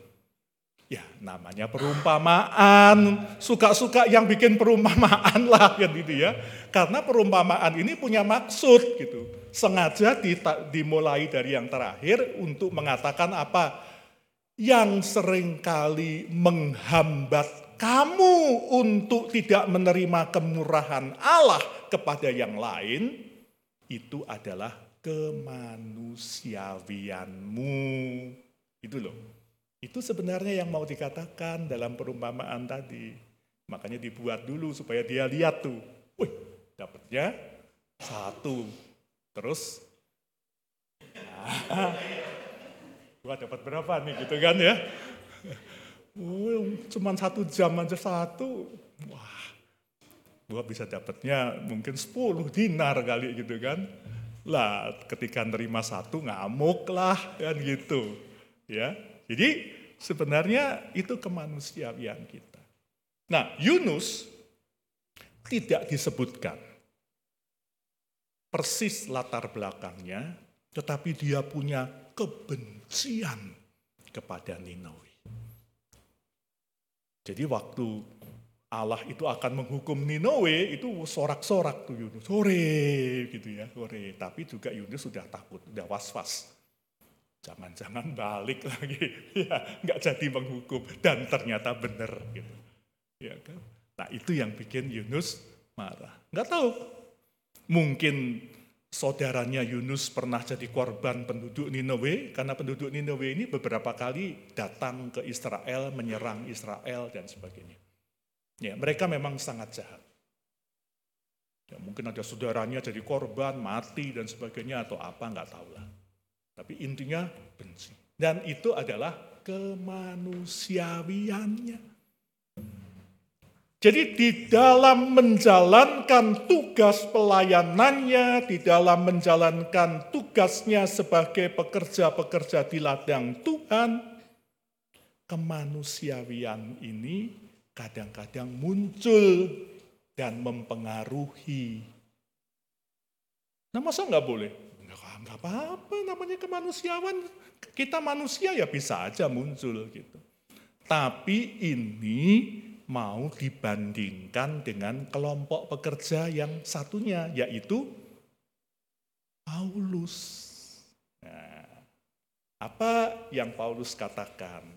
Ya namanya perumpamaan, suka-suka yang bikin perumpamaan lah kan gitu ya. Karena perumpamaan ini punya maksud gitu. Sengaja dimulai dari yang terakhir untuk mengatakan apa? Yang sering kali menghambat kamu untuk tidak menerima kemurahan Allah kepada yang lain, itu adalah kemanusiawianmu. Itu loh. Itu sebenarnya yang mau dikatakan dalam perumpamaan tadi. Makanya dibuat dulu supaya dia lihat tuh. Wih, dapatnya satu. Terus, nah, Gua dapat berapa nih gitu kan ya. Cuman satu jam aja satu. Wah, gua bisa dapatnya mungkin 10 dinar kali gitu kan. Lah, ketika nerima satu ngamuk lah kan gitu. Ya. Jadi sebenarnya itu kemanusiaan kita. Nah, Yunus tidak disebutkan persis latar belakangnya, tetapi dia punya kebencian kepada Ninawi. Jadi waktu Allah itu akan menghukum Ninawi itu sorak-sorak tuh Yunus. Sore gitu ya, sore. Tapi juga Yunus sudah takut, sudah was-was. Jangan-jangan balik lagi, ya nggak jadi menghukum dan ternyata benar gitu. Ya kan? Nah itu yang bikin Yunus marah. Nggak tahu, mungkin saudaranya Yunus pernah jadi korban penduduk Ninawe karena penduduk Ninawe ini beberapa kali datang ke Israel, menyerang Israel dan sebagainya. Ya, mereka memang sangat jahat. Ya, mungkin ada saudaranya jadi korban, mati dan sebagainya atau apa nggak tahu lah. Tapi intinya benci. Dan itu adalah kemanusiawiannya. Jadi di dalam menjalankan tugas pelayanannya, di dalam menjalankan tugasnya sebagai pekerja-pekerja di ladang Tuhan, kemanusiawian ini kadang-kadang muncul dan mempengaruhi. Nah masa nggak boleh? Nggak apa-apa namanya kemanusiawan. Kita manusia ya bisa aja muncul gitu. Tapi ini mau dibandingkan dengan kelompok pekerja yang satunya, yaitu Paulus. Nah, apa yang Paulus katakan?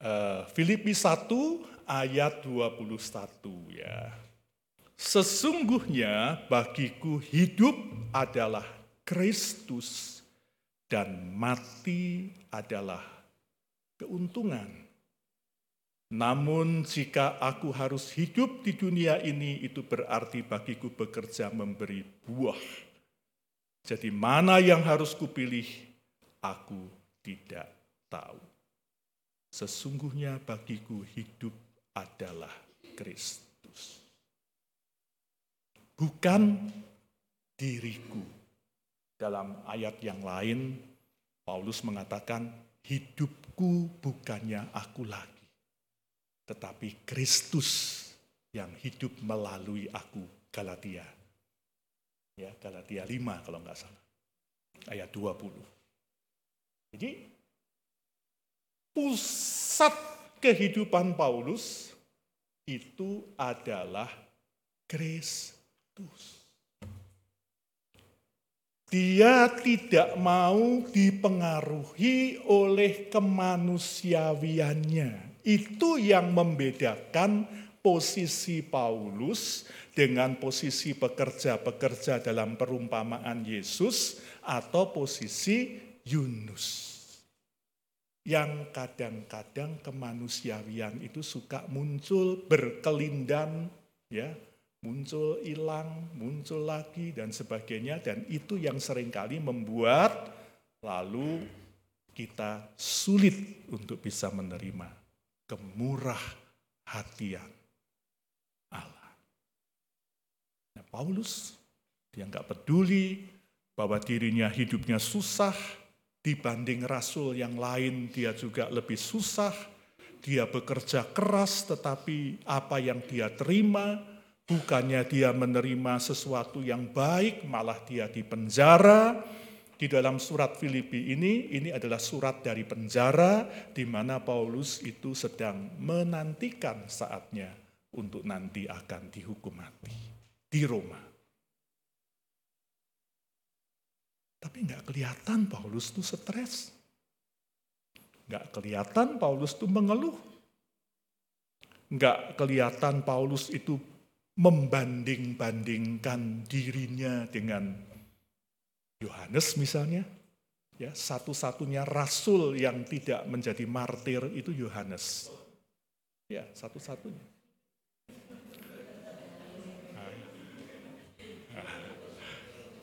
Uh, Filipi 1 ayat 21 ya. Sesungguhnya bagiku hidup adalah Kristus dan mati adalah keuntungan. Namun jika aku harus hidup di dunia ini, itu berarti bagiku bekerja memberi buah. Jadi mana yang harus kupilih, aku tidak tahu. Sesungguhnya bagiku hidup adalah Kristus. Bukan diriku. Dalam ayat yang lain, Paulus mengatakan, hidupku bukannya aku lagi, tetapi Kristus yang hidup melalui aku. Galatia. Ya, Galatia 5 kalau nggak salah. Ayat 20. Jadi pusat kehidupan Paulus itu adalah Kristus. Dia tidak mau dipengaruhi oleh kemanusiawiannya. Itu yang membedakan posisi Paulus dengan posisi pekerja-pekerja dalam perumpamaan Yesus atau posisi Yunus. Yang kadang-kadang kemanusiawian itu suka muncul berkelindan ya muncul hilang, muncul lagi dan sebagainya dan itu yang sering kali membuat lalu kita sulit untuk bisa menerima kemurah hatian Allah. Nah, Paulus dia nggak peduli bahwa dirinya hidupnya susah dibanding rasul yang lain dia juga lebih susah. Dia bekerja keras tetapi apa yang dia terima Bukannya dia menerima sesuatu yang baik, malah dia dipenjara. Di dalam surat Filipi ini, ini adalah surat dari penjara di mana Paulus itu sedang menantikan saatnya untuk nanti akan dihukum mati di Roma. Tapi nggak kelihatan Paulus itu stres. Nggak kelihatan Paulus itu mengeluh. Nggak kelihatan Paulus itu membanding-bandingkan dirinya dengan Yohanes misalnya. Ya, satu-satunya rasul yang tidak menjadi martir itu Yohanes. Ya, satu-satunya.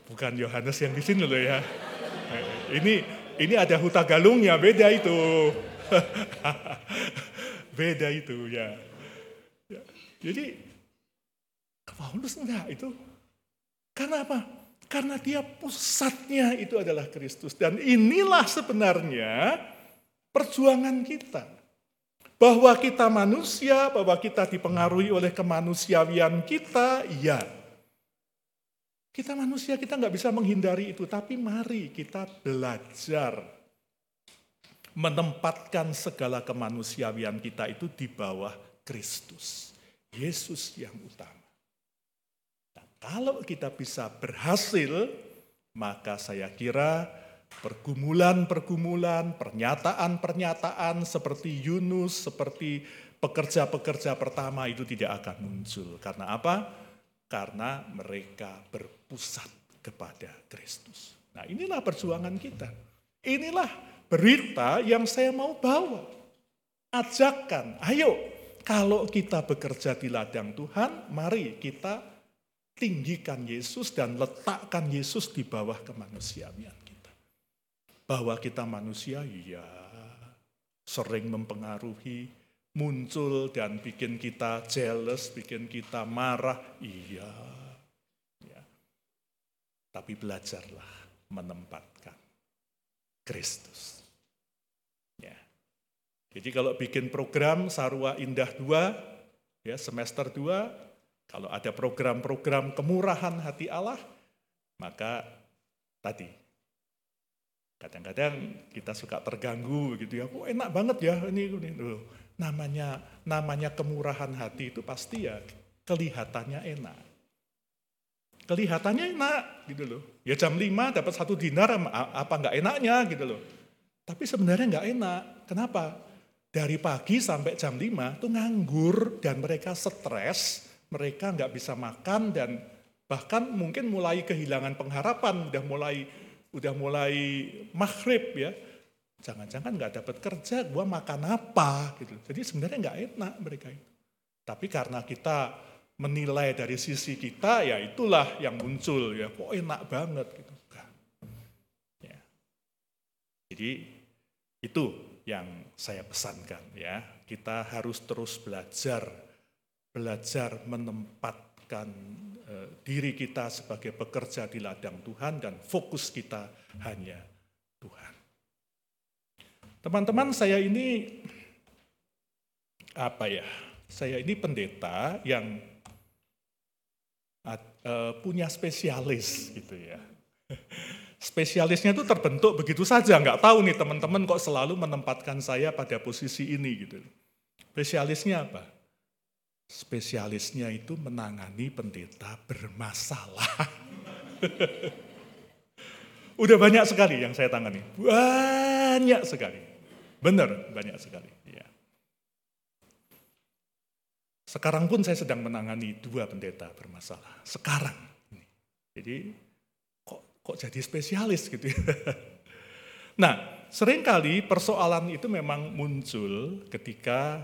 bukan Yohanes yang di sini loh ya. Ini ini ada huta galungnya, beda itu. beda itu ya. Ya, Jadi Paulus enggak itu. Karena apa? Karena dia pusatnya itu adalah Kristus. Dan inilah sebenarnya perjuangan kita. Bahwa kita manusia, bahwa kita dipengaruhi oleh kemanusiawian kita, ya. Kita manusia, kita nggak bisa menghindari itu. Tapi mari kita belajar menempatkan segala kemanusiawian kita itu di bawah Kristus. Yesus yang utama. Kalau kita bisa berhasil, maka saya kira pergumulan-pergumulan, pernyataan-pernyataan seperti Yunus, seperti pekerja-pekerja pertama itu tidak akan muncul. Karena apa? Karena mereka berpusat kepada Kristus. Nah inilah perjuangan kita. Inilah berita yang saya mau bawa. Ajakan, ayo kalau kita bekerja di ladang Tuhan, mari kita tinggikan Yesus dan letakkan Yesus di bawah kemanusiaan kita. Bahwa kita manusia, ya sering mempengaruhi, muncul dan bikin kita jealous, bikin kita marah, iya. Ya. Tapi belajarlah menempatkan Kristus. Ya. Jadi kalau bikin program Sarwa Indah 2, ya semester 2, kalau ada program-program kemurahan hati Allah, maka tadi kadang-kadang kita suka terganggu gitu ya. Kok enak banget ya ini, ini. Loh, namanya namanya kemurahan hati itu pasti ya kelihatannya enak. Kelihatannya enak gitu loh. Ya jam 5 dapat satu dinar apa nggak enaknya gitu loh. Tapi sebenarnya nggak enak. Kenapa? Dari pagi sampai jam 5 tuh nganggur dan mereka stres, mereka nggak bisa makan dan bahkan mungkin mulai kehilangan pengharapan, udah mulai udah mulai maghrib ya. Jangan-jangan nggak dapat kerja, gua makan apa gitu. Jadi sebenarnya nggak enak mereka itu. Tapi karena kita menilai dari sisi kita, ya itulah yang muncul ya. Kok enak banget gitu. Ya. Jadi itu yang saya pesankan ya. Kita harus terus belajar, belajar menempatkan eh, diri kita sebagai pekerja di ladang Tuhan dan fokus kita hanya Tuhan. Teman-teman saya ini apa ya? Saya ini pendeta yang uh, punya spesialis gitu ya. Spesialisnya itu terbentuk begitu saja, nggak tahu nih teman-teman kok selalu menempatkan saya pada posisi ini gitu. Spesialisnya apa? Spesialisnya itu menangani pendeta bermasalah. Udah banyak sekali yang saya tangani, banyak sekali. Benar, banyak sekali. Ya. Sekarang pun saya sedang menangani dua pendeta bermasalah. Sekarang. Jadi kok kok jadi spesialis gitu ya. Nah, sering kali persoalan itu memang muncul ketika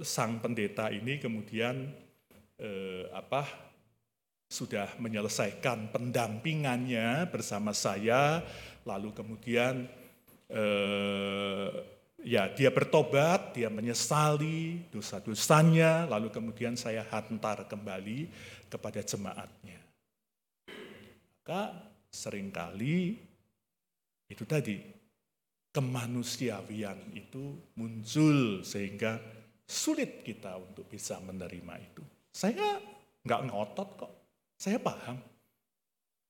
sang pendeta ini kemudian eh, apa sudah menyelesaikan pendampingannya bersama saya, lalu kemudian eh, ya dia bertobat, dia menyesali dosa-dosanya, lalu kemudian saya hantar kembali kepada jemaatnya. Maka sering kali itu tadi kemanusiawian itu muncul sehingga sulit kita untuk bisa menerima itu. Saya nggak ngotot kok, saya paham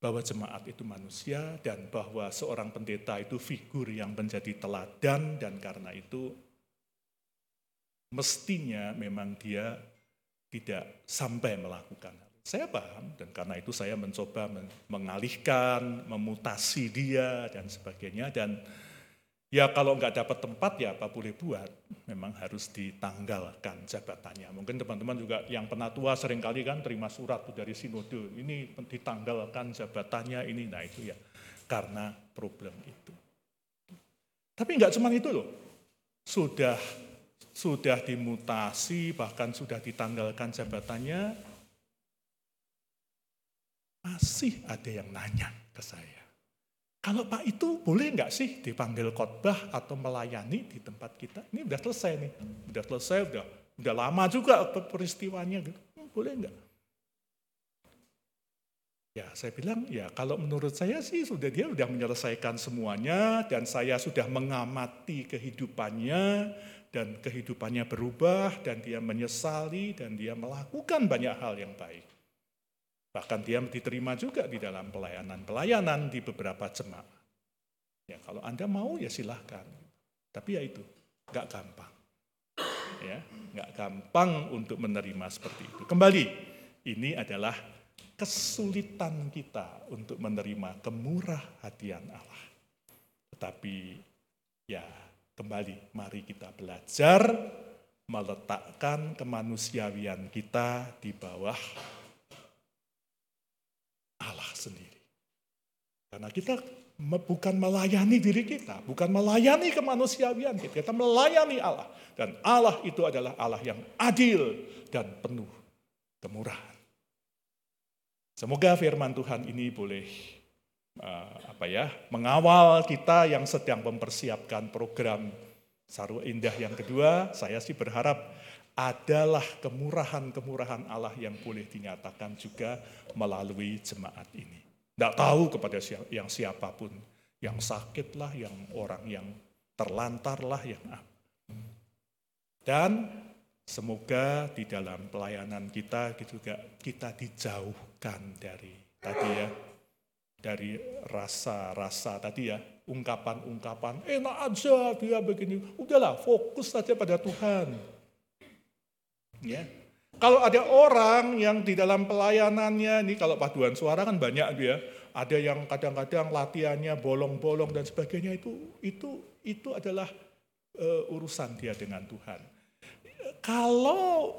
bahwa jemaat itu manusia dan bahwa seorang pendeta itu figur yang menjadi teladan dan karena itu mestinya memang dia tidak sampai melakukan hal. Saya paham dan karena itu saya mencoba mengalihkan, memutasi dia dan sebagainya dan ya kalau nggak dapat tempat ya apa boleh buat, memang harus ditanggalkan jabatannya. Mungkin teman-teman juga yang penatua sering kali kan terima surat dari sinode, ini ditanggalkan jabatannya ini, nah itu ya karena problem itu. Tapi nggak cuma itu loh, sudah sudah dimutasi bahkan sudah ditanggalkan jabatannya, masih ada yang nanya ke saya. Kalau Pak itu boleh nggak sih dipanggil khotbah atau melayani di tempat kita? Ini udah selesai nih, udah selesai, udah udah lama juga peristiwanya gitu. Hmm, Boleh nggak? Ya, saya bilang, ya kalau menurut saya sih sudah dia sudah menyelesaikan semuanya dan saya sudah mengamati kehidupannya dan kehidupannya berubah dan dia menyesali dan dia melakukan banyak hal yang baik. Bahkan dia diterima juga di dalam pelayanan-pelayanan di beberapa jemaat. Ya, kalau Anda mau ya silahkan. Tapi ya itu, nggak gampang. Ya, nggak gampang untuk menerima seperti itu. Kembali, ini adalah kesulitan kita untuk menerima kemurah hatian Allah. Tetapi ya kembali mari kita belajar meletakkan kemanusiawian kita di bawah Allah sendiri. Karena kita bukan melayani diri kita, bukan melayani kemanusiawian kita, kita melayani Allah. Dan Allah itu adalah Allah yang adil dan penuh kemurahan. Semoga firman Tuhan ini boleh eh, apa ya mengawal kita yang sedang mempersiapkan program Saru Indah yang kedua. Saya sih berharap adalah kemurahan-kemurahan Allah yang boleh dinyatakan juga melalui jemaat ini. Tidak tahu kepada siapa, yang siapa pun, yang sakit lah, yang orang yang terlantar lah, yang apa. Dan semoga di dalam pelayanan kita juga kita dijauhkan dari tadi ya dari rasa-rasa tadi ya ungkapan-ungkapan enak aja dia begini udahlah fokus saja pada Tuhan ya kalau ada orang yang di dalam pelayanannya ini kalau paduan suara kan banyak dia ada yang kadang-kadang latihannya bolong-bolong dan sebagainya itu itu itu adalah eh, urusan dia dengan Tuhan kalau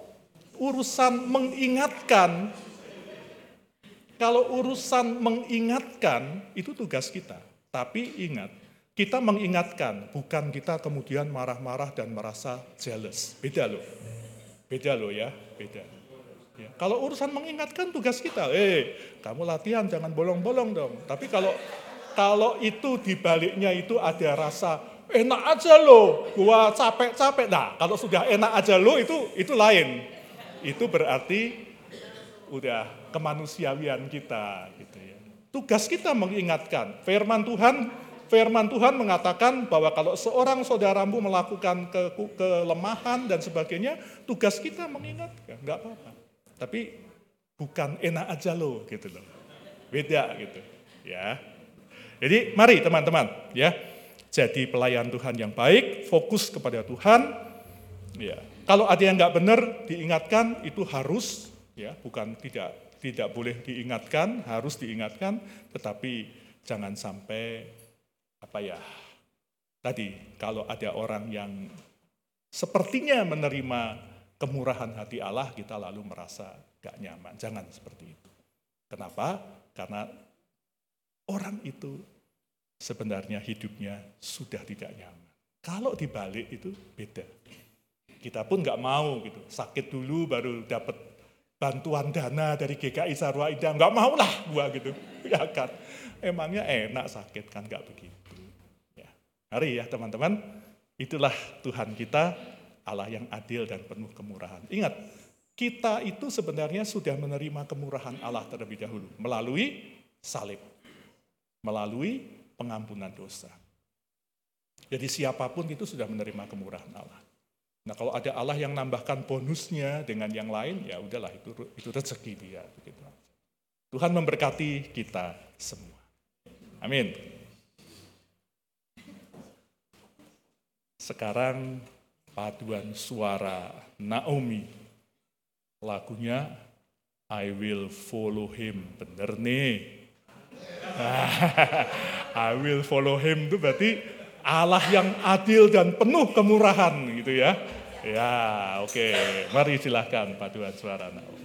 urusan mengingatkan, kalau urusan mengingatkan itu tugas kita. Tapi ingat, kita mengingatkan, bukan kita kemudian marah-marah dan merasa jealous. Beda loh. Beda loh ya, beda. Ya, kalau urusan mengingatkan tugas kita, eh kamu latihan jangan bolong-bolong dong. Tapi kalau kalau itu di baliknya itu ada rasa enak aja lo, gua capek-capek. Nah, kalau sudah enak aja lo itu itu lain. Itu berarti udah kemanusiawian kita gitu ya. Tugas kita mengingatkan. Firman Tuhan firman Tuhan mengatakan bahwa kalau seorang saudaramu melakukan ke, kelemahan dan sebagainya, tugas kita mengingatkan, nggak apa-apa. Tapi bukan enak aja lo gitu loh. Beda gitu. Ya. Jadi mari teman-teman ya jadi pelayan Tuhan yang baik, fokus kepada Tuhan. Ya, kalau ada yang nggak benar diingatkan itu harus, ya bukan tidak tidak boleh diingatkan, harus diingatkan, tetapi jangan sampai apa ya tadi kalau ada orang yang sepertinya menerima kemurahan hati Allah kita lalu merasa gak nyaman, jangan seperti itu. Kenapa? Karena orang itu sebenarnya hidupnya sudah tidak nyaman. Kalau dibalik itu beda. Kita pun nggak mau gitu, sakit dulu baru dapat bantuan dana dari GKI Sarwa Indah, nggak mau lah gua gitu, ya kan. Emangnya enak sakit kan nggak begitu. Mari ya teman-teman, itulah Tuhan kita, Allah yang adil dan penuh kemurahan. Ingat, kita itu sebenarnya sudah menerima kemurahan Allah terlebih dahulu melalui salib, melalui pengampunan dosa. Jadi siapa pun itu sudah menerima kemurahan Allah. Nah kalau ada Allah yang nambahkan bonusnya dengan yang lain, ya udahlah itu itu rezeki dia. Tuhan memberkati kita semua. Amin. Sekarang paduan suara Naomi. Lagunya I will follow him. Bener nih. I will follow him itu berarti Allah yang adil dan penuh kemurahan gitu ya. Ya, oke. Okay. Mari silahkan paduan suara Naomi.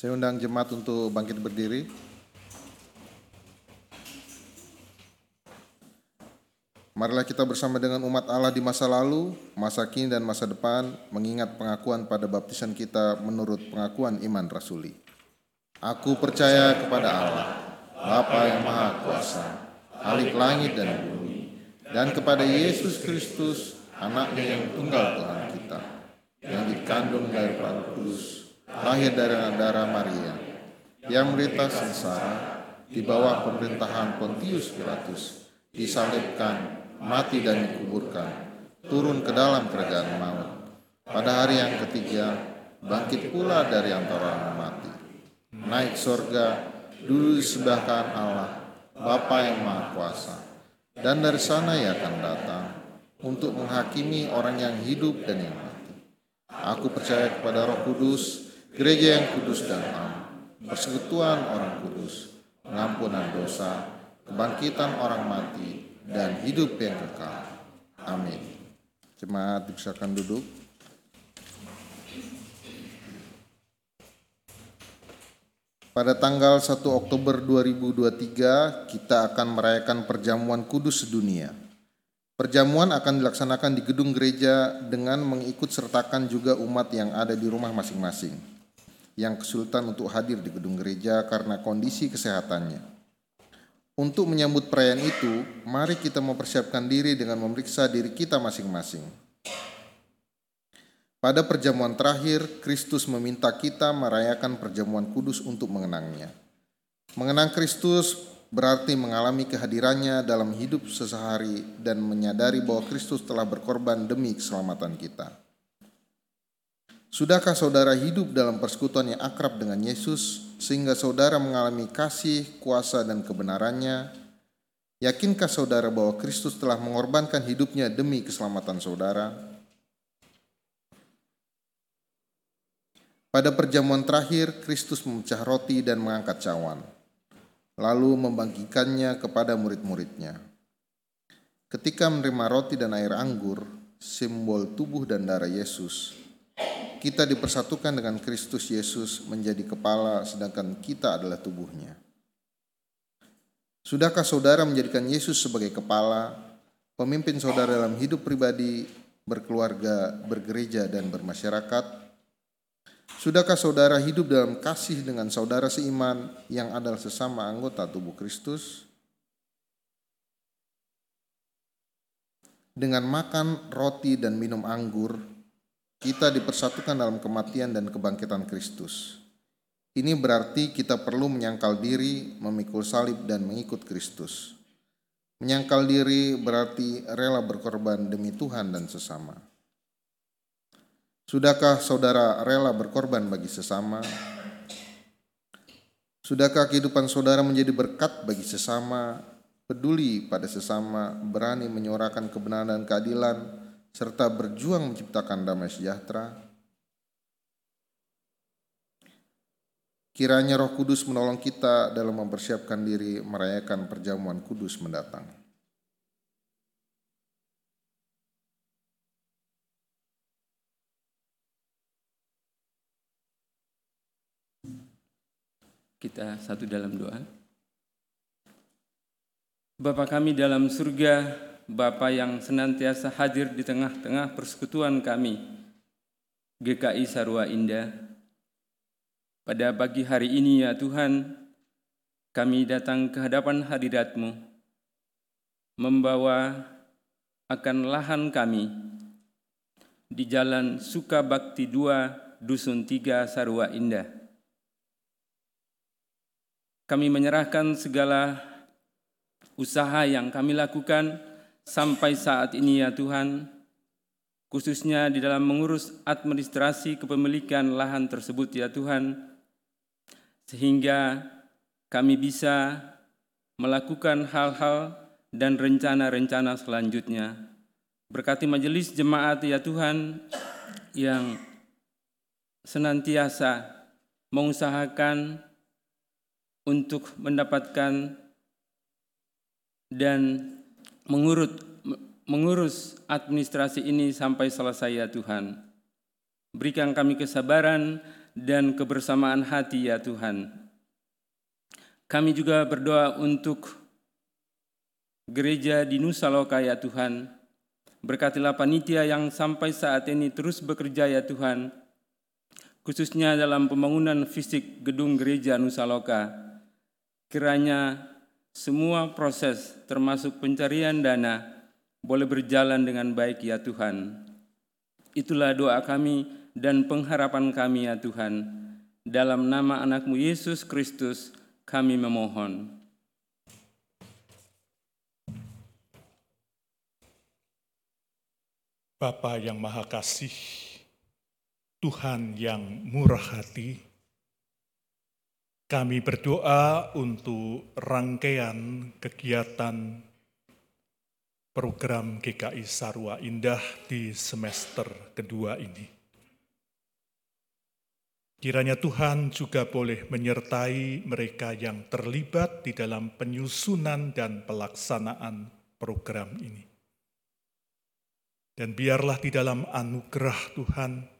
Saya undang jemaat untuk bangkit berdiri. Marilah kita bersama dengan umat Allah di masa lalu, masa kini dan masa depan mengingat pengakuan pada baptisan kita menurut pengakuan iman rasuli. Aku percaya kepada Allah, Bapa yang Maha Kuasa, Halik langit dan bumi, dan kepada Yesus Kristus, anaknya yang tunggal Tuhan kita, yang dikandung dari Kudus, lahir dari darah Maria, yang menderita sengsara di bawah pemerintahan Pontius Pilatus, disalibkan, mati dan dikuburkan, turun ke dalam kerajaan maut. Pada hari yang ketiga, bangkit pula dari antara orang mati, naik sorga, dulu disebahkan Allah, Bapa yang Maha Kuasa, dan dari sana ia akan datang untuk menghakimi orang yang hidup dan yang mati. Aku percaya kepada Roh Kudus, gereja yang kudus dan am, persekutuan orang kudus, pengampunan dosa, kebangkitan orang mati, dan hidup yang kekal. Amin. Jemaat dipersilakan duduk. Pada tanggal 1 Oktober 2023, kita akan merayakan perjamuan kudus sedunia. Perjamuan akan dilaksanakan di gedung gereja dengan mengikut sertakan juga umat yang ada di rumah masing-masing, yang kesulitan untuk hadir di gedung gereja karena kondisi kesehatannya. Untuk menyambut perayaan itu, mari kita mempersiapkan diri dengan memeriksa diri kita masing-masing. Pada perjamuan terakhir, Kristus meminta kita merayakan perjamuan kudus untuk mengenangnya. Mengenang Kristus berarti mengalami kehadirannya dalam hidup sesehari dan menyadari bahwa Kristus telah berkorban demi keselamatan kita. Sudahkah saudara hidup dalam persekutuan yang akrab dengan Yesus sehingga saudara mengalami kasih, kuasa, dan kebenarannya? Yakinkah saudara bahwa Kristus telah mengorbankan hidupnya demi keselamatan saudara? Pada perjamuan terakhir, Kristus memecah roti dan mengangkat cawan, lalu membagikannya kepada murid-muridnya. Ketika menerima roti dan air anggur, simbol tubuh dan darah Yesus, kita dipersatukan dengan Kristus Yesus menjadi kepala sedangkan kita adalah tubuhnya. Sudahkah saudara menjadikan Yesus sebagai kepala, pemimpin saudara dalam hidup pribadi, berkeluarga, bergereja, dan bermasyarakat? Sudahkah saudara hidup dalam kasih dengan saudara seiman yang adalah sesama anggota tubuh Kristus? Dengan makan roti dan minum anggur, kita dipersatukan dalam kematian dan kebangkitan Kristus. Ini berarti kita perlu menyangkal diri, memikul salib, dan mengikut Kristus. Menyangkal diri berarti rela berkorban demi Tuhan dan sesama. Sudahkah saudara rela berkorban bagi sesama? Sudahkah kehidupan saudara menjadi berkat bagi sesama, peduli pada sesama, berani menyuarakan kebenaran dan keadilan, serta berjuang menciptakan damai sejahtera? Kiranya Roh Kudus menolong kita dalam mempersiapkan diri merayakan perjamuan kudus mendatang. Kita satu dalam doa. Bapa kami dalam surga, Bapa yang senantiasa hadir di tengah-tengah persekutuan kami, GKI Sarwa Indah. Pada pagi hari ini ya Tuhan, kami datang ke hadapan hadiratmu, membawa akan lahan kami di jalan Sukabakti 2, Dusun 3, Sarwa Indah kami menyerahkan segala usaha yang kami lakukan sampai saat ini ya Tuhan, khususnya di dalam mengurus administrasi kepemilikan lahan tersebut ya Tuhan, sehingga kami bisa melakukan hal-hal dan rencana-rencana selanjutnya. Berkati majelis jemaat ya Tuhan yang senantiasa mengusahakan untuk mendapatkan dan mengurut mengurus administrasi ini sampai selesai ya Tuhan. Berikan kami kesabaran dan kebersamaan hati ya Tuhan. Kami juga berdoa untuk gereja di Nusa Loka ya Tuhan. Berkatilah panitia yang sampai saat ini terus bekerja ya Tuhan. Khususnya dalam pembangunan fisik gedung gereja Nusa Loka Kiranya semua proses termasuk pencarian dana boleh berjalan dengan baik ya Tuhan. Itulah doa kami dan pengharapan kami ya Tuhan. Dalam nama anakmu Yesus Kristus kami memohon. Bapa yang Maha Kasih, Tuhan yang murah hati, kami berdoa untuk rangkaian kegiatan program GKI Sarwa Indah di semester kedua ini. Kiranya Tuhan juga boleh menyertai mereka yang terlibat di dalam penyusunan dan pelaksanaan program ini. Dan biarlah di dalam anugerah Tuhan,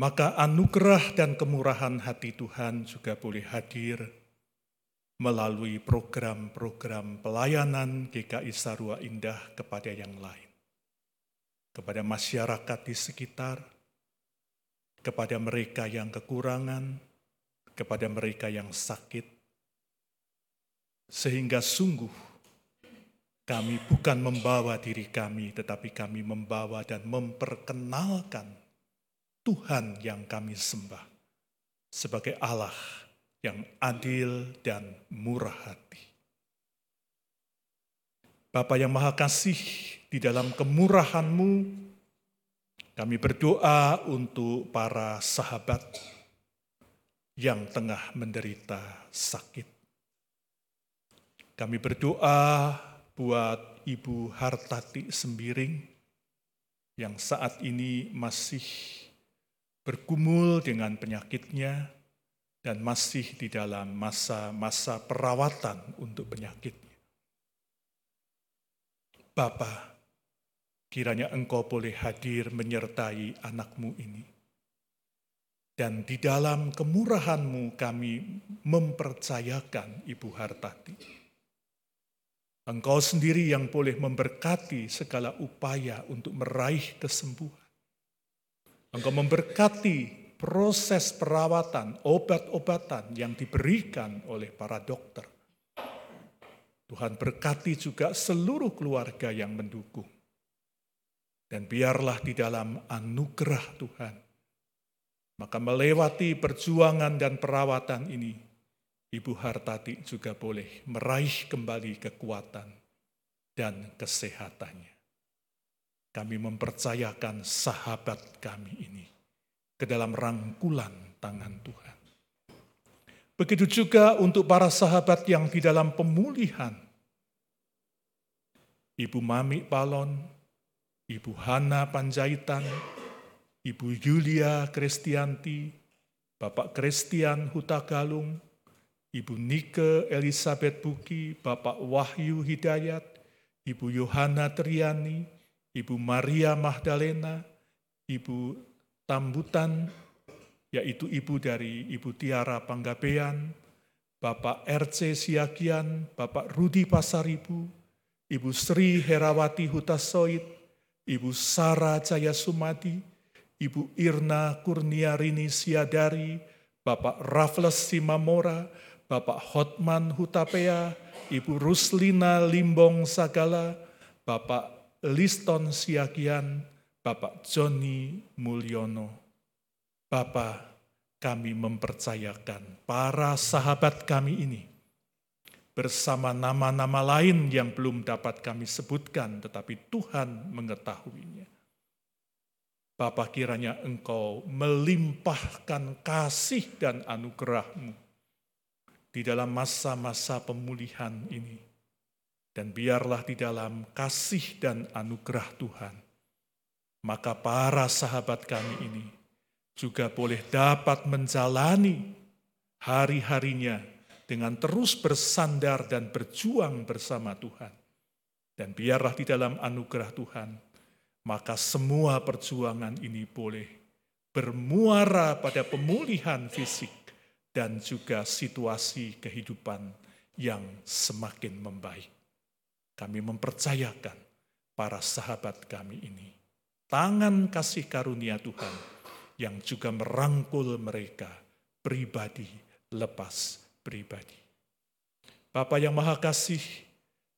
maka anugerah dan kemurahan hati Tuhan juga boleh hadir melalui program-program pelayanan GKI Sarwa Indah kepada yang lain. Kepada masyarakat di sekitar, kepada mereka yang kekurangan, kepada mereka yang sakit, sehingga sungguh kami bukan membawa diri kami, tetapi kami membawa dan memperkenalkan Tuhan yang kami sembah sebagai Allah yang adil dan murah hati. Bapa yang Maha Kasih, di dalam kemurahan-Mu, kami berdoa untuk para sahabat yang tengah menderita sakit. Kami berdoa buat Ibu Hartati Sembiring yang saat ini masih bergumul dengan penyakitnya, dan masih di dalam masa-masa perawatan untuk penyakitnya. Bapa, kiranya Engkau boleh hadir menyertai anakmu ini. Dan di dalam kemurahanmu kami mempercayakan Ibu Hartati. Engkau sendiri yang boleh memberkati segala upaya untuk meraih kesembuhan. Engkau memberkati proses perawatan, obat-obatan yang diberikan oleh para dokter. Tuhan berkati juga seluruh keluarga yang mendukung. Dan biarlah di dalam anugerah Tuhan, maka melewati perjuangan dan perawatan ini, Ibu Hartati juga boleh meraih kembali kekuatan dan kesehatannya. Kami mempercayakan sahabat kami ini ke dalam rangkulan tangan Tuhan. Begitu juga untuk para sahabat yang di dalam pemulihan. Ibu Mami Palon, Ibu Hana Panjaitan, Ibu Yulia Kristianti, Bapak Kristian Hutagalung, Ibu Nike Elizabeth Buki, Bapak Wahyu Hidayat, Ibu Yohana Triani, Ibu Maria Magdalena, Ibu Tambutan, yaitu ibu dari Ibu Tiara Panggabean, Bapak RC Siagian, Bapak Rudi Pasaribu, Ibu Sri Herawati Hutasoid, Ibu Sara Jaya Sumadi, Ibu Irna Kurniarini Siadari, Bapak Raffles Simamora, Bapak Hotman Hutapea, Ibu Ruslina Limbong Sagala, Bapak Liston Siagian, Bapak Joni Mulyono. Bapak, kami mempercayakan para sahabat kami ini bersama nama-nama lain yang belum dapat kami sebutkan, tetapi Tuhan mengetahuinya. Bapak kiranya engkau melimpahkan kasih dan anugerahmu di dalam masa-masa pemulihan ini. Dan biarlah di dalam kasih dan anugerah Tuhan, maka para sahabat kami ini juga boleh dapat menjalani hari-harinya dengan terus bersandar dan berjuang bersama Tuhan. Dan biarlah di dalam anugerah Tuhan, maka semua perjuangan ini boleh bermuara pada pemulihan fisik dan juga situasi kehidupan yang semakin membaik. Kami mempercayakan para sahabat kami ini tangan kasih karunia Tuhan yang juga merangkul mereka pribadi lepas pribadi. Bapak yang Maha Kasih,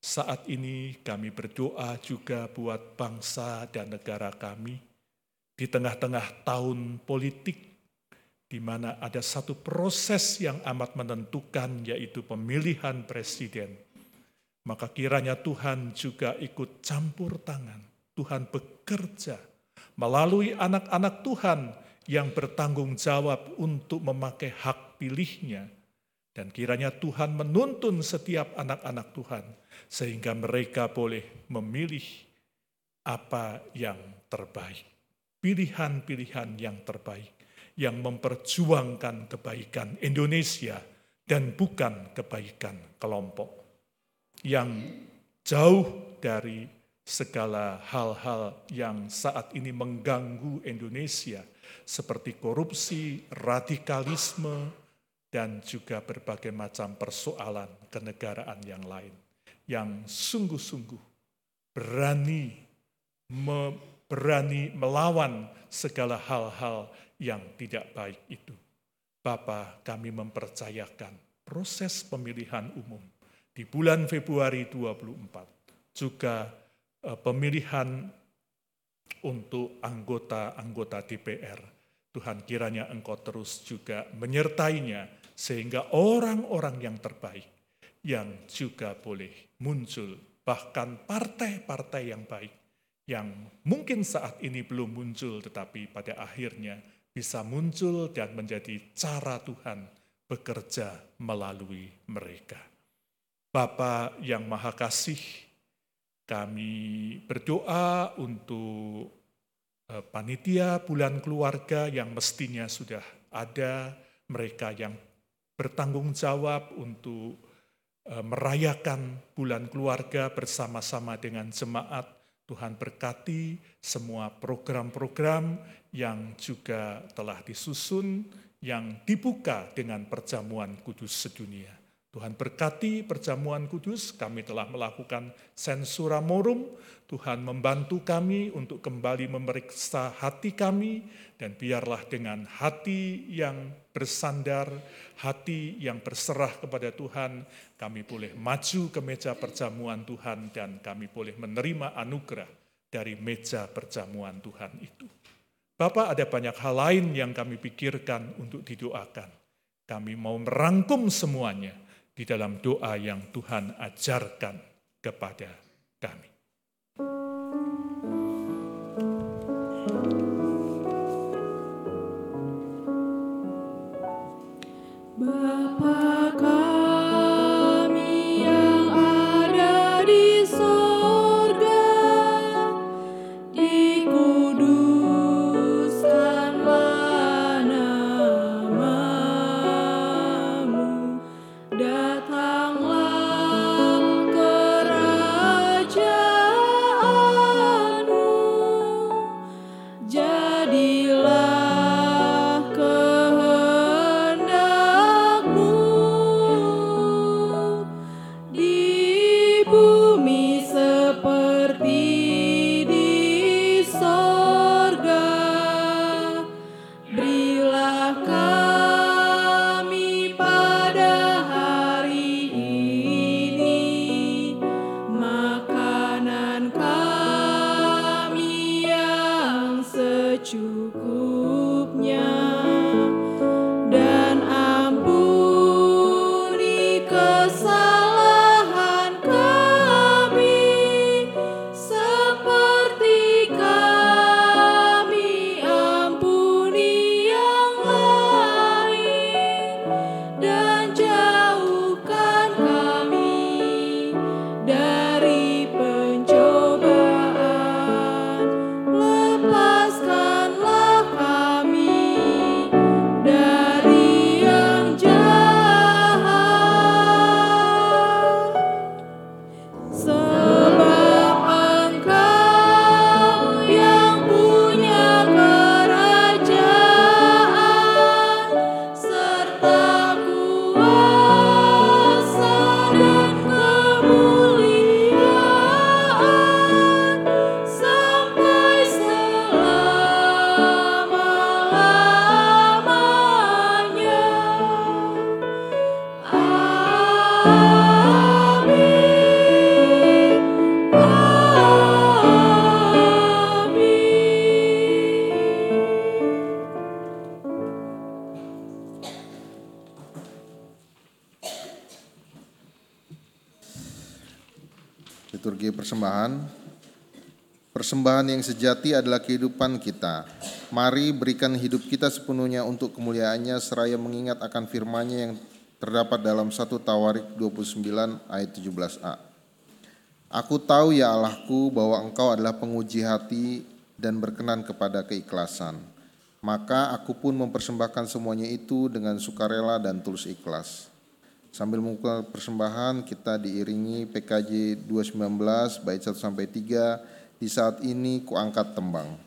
saat ini kami berdoa juga buat bangsa dan negara kami di tengah-tengah tahun politik di mana ada satu proses yang amat menentukan yaitu pemilihan presiden. Maka kiranya Tuhan juga ikut campur tangan Tuhan bekerja melalui anak-anak Tuhan yang bertanggung jawab untuk memakai hak pilihnya Dan kiranya Tuhan menuntun setiap anak-anak Tuhan sehingga mereka boleh memilih apa yang terbaik. Pilihan-pilihan yang terbaik yang memperjuangkan kebaikan Indonesia dan bukan kebaikan kelompok. Yang jauh dari segala hal-hal yang saat ini mengganggu Indonesia seperti korupsi, radikalisme, dan juga berbagai macam persoalan kenegaraan yang lain yang sungguh-sungguh berani me, berani melawan segala hal-hal yang tidak baik itu. Bapa, kami mempercayakan proses pemilihan umum di bulan Februari 24 juga eh, pemilihan untuk anggota-anggota DPR. Tuhan kiranya Engkau terus juga menyertainya sehingga orang-orang yang terbaik yang juga boleh muncul bahkan partai-partai yang baik yang mungkin saat ini belum muncul tetapi pada akhirnya bisa muncul dan menjadi cara Tuhan bekerja melalui mereka. Bapa yang Maha Kasih, kami berdoa untuk eh, panitia bulan keluarga yang mestinya sudah ada, mereka yang bertanggung jawab untuk eh, merayakan bulan keluarga bersama-sama dengan jemaat. Tuhan berkati semua program-program yang juga telah disusun, yang dibuka dengan perjamuan kudus sedunia. Tuhan berkati perjamuan kudus, kami telah melakukan sensura morum, Tuhan membantu kami untuk kembali memeriksa hati kami, dan biarlah dengan hati yang bersandar, hati yang berserah kepada Tuhan, kami boleh maju ke meja perjamuan Tuhan dan kami boleh menerima anugerah dari meja perjamuan Tuhan itu. Bapak ada banyak hal lain yang kami pikirkan untuk didoakan. Kami mau merangkum semuanya di dalam doa yang Tuhan ajarkan kepada kami. Yang sejati adalah kehidupan kita. Mari berikan hidup kita sepenuhnya untuk kemuliaannya seraya mengingat akan firman-Nya yang terdapat dalam 1 Tawarik 29 ayat 17a. Aku tahu ya Allahku bahwa Engkau adalah penguji hati dan berkenan kepada keikhlasan. Maka aku pun mempersembahkan semuanya itu dengan sukarela dan tulus ikhlas. Sambil membuka persembahan, kita diiringi PKJ 219 bait 1 sampai 3. Di saat ini kuangkat tembang.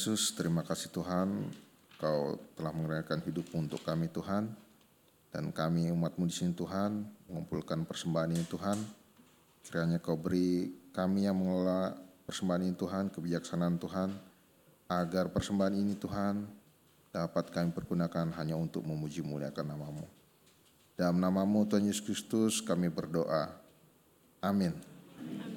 Yesus, terima kasih Tuhan, Kau telah mengerahkan hidupmu untuk kami Tuhan, dan kami umatmu di sini Tuhan, mengumpulkan persembahan ini Tuhan. Kiranya Kau beri kami yang mengelola persembahan ini Tuhan, kebijaksanaan Tuhan, agar persembahan ini Tuhan dapat kami pergunakan hanya untuk memuji muliakan namamu. Dalam namamu Tuhan Yesus Kristus kami berdoa. Amin. Harap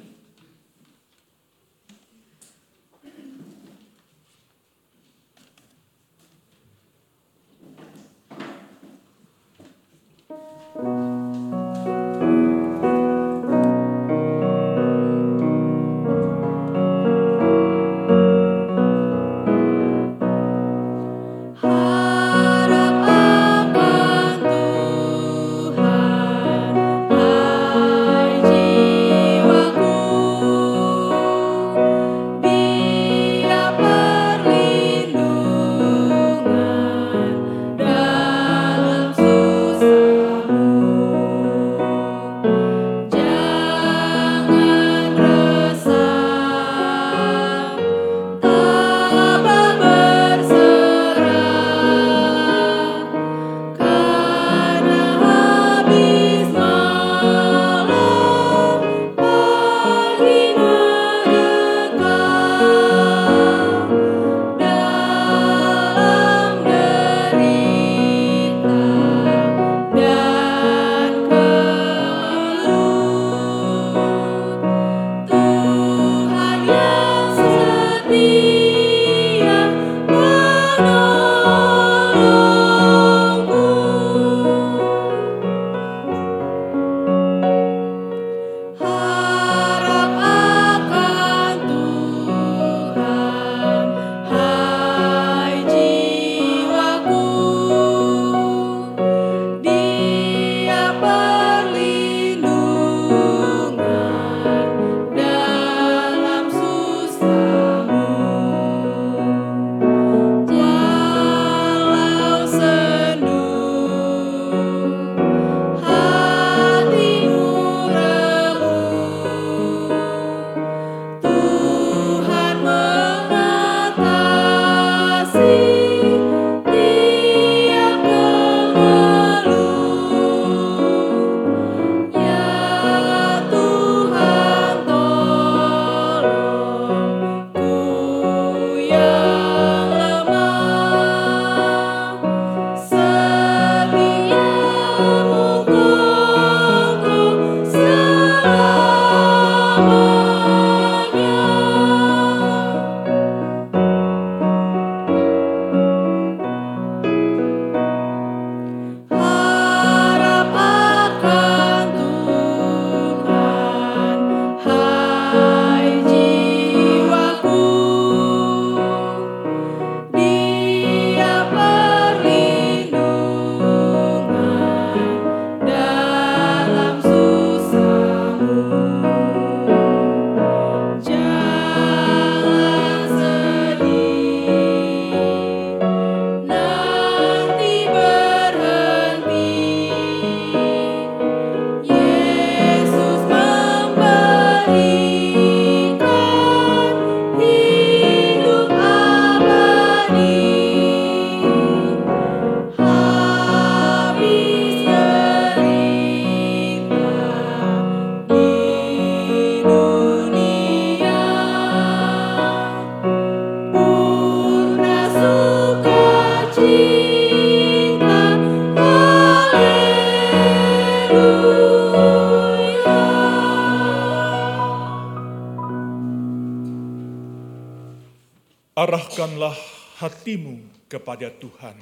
Arahkanlah hatimu kepada Tuhan.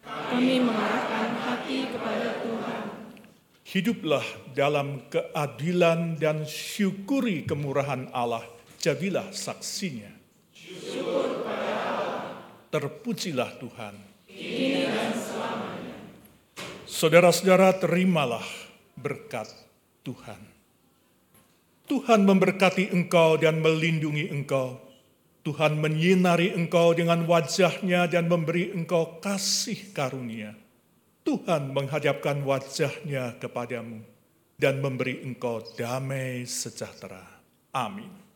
Kami mengarahkan hati kepada Tuhan. Hiduplah dalam keadilan dan syukuri kemurahan Allah. Jadilah saksinya. Terpujilah Tuhan. Saudara-saudara, terimalah berkat Tuhan. Tuhan memberkati engkau dan melindungi engkau. Tuhan menyinari engkau dengan wajahnya dan memberi engkau kasih karunia. Tuhan menghadapkan wajahnya kepadamu dan memberi engkau damai sejahtera. Amin.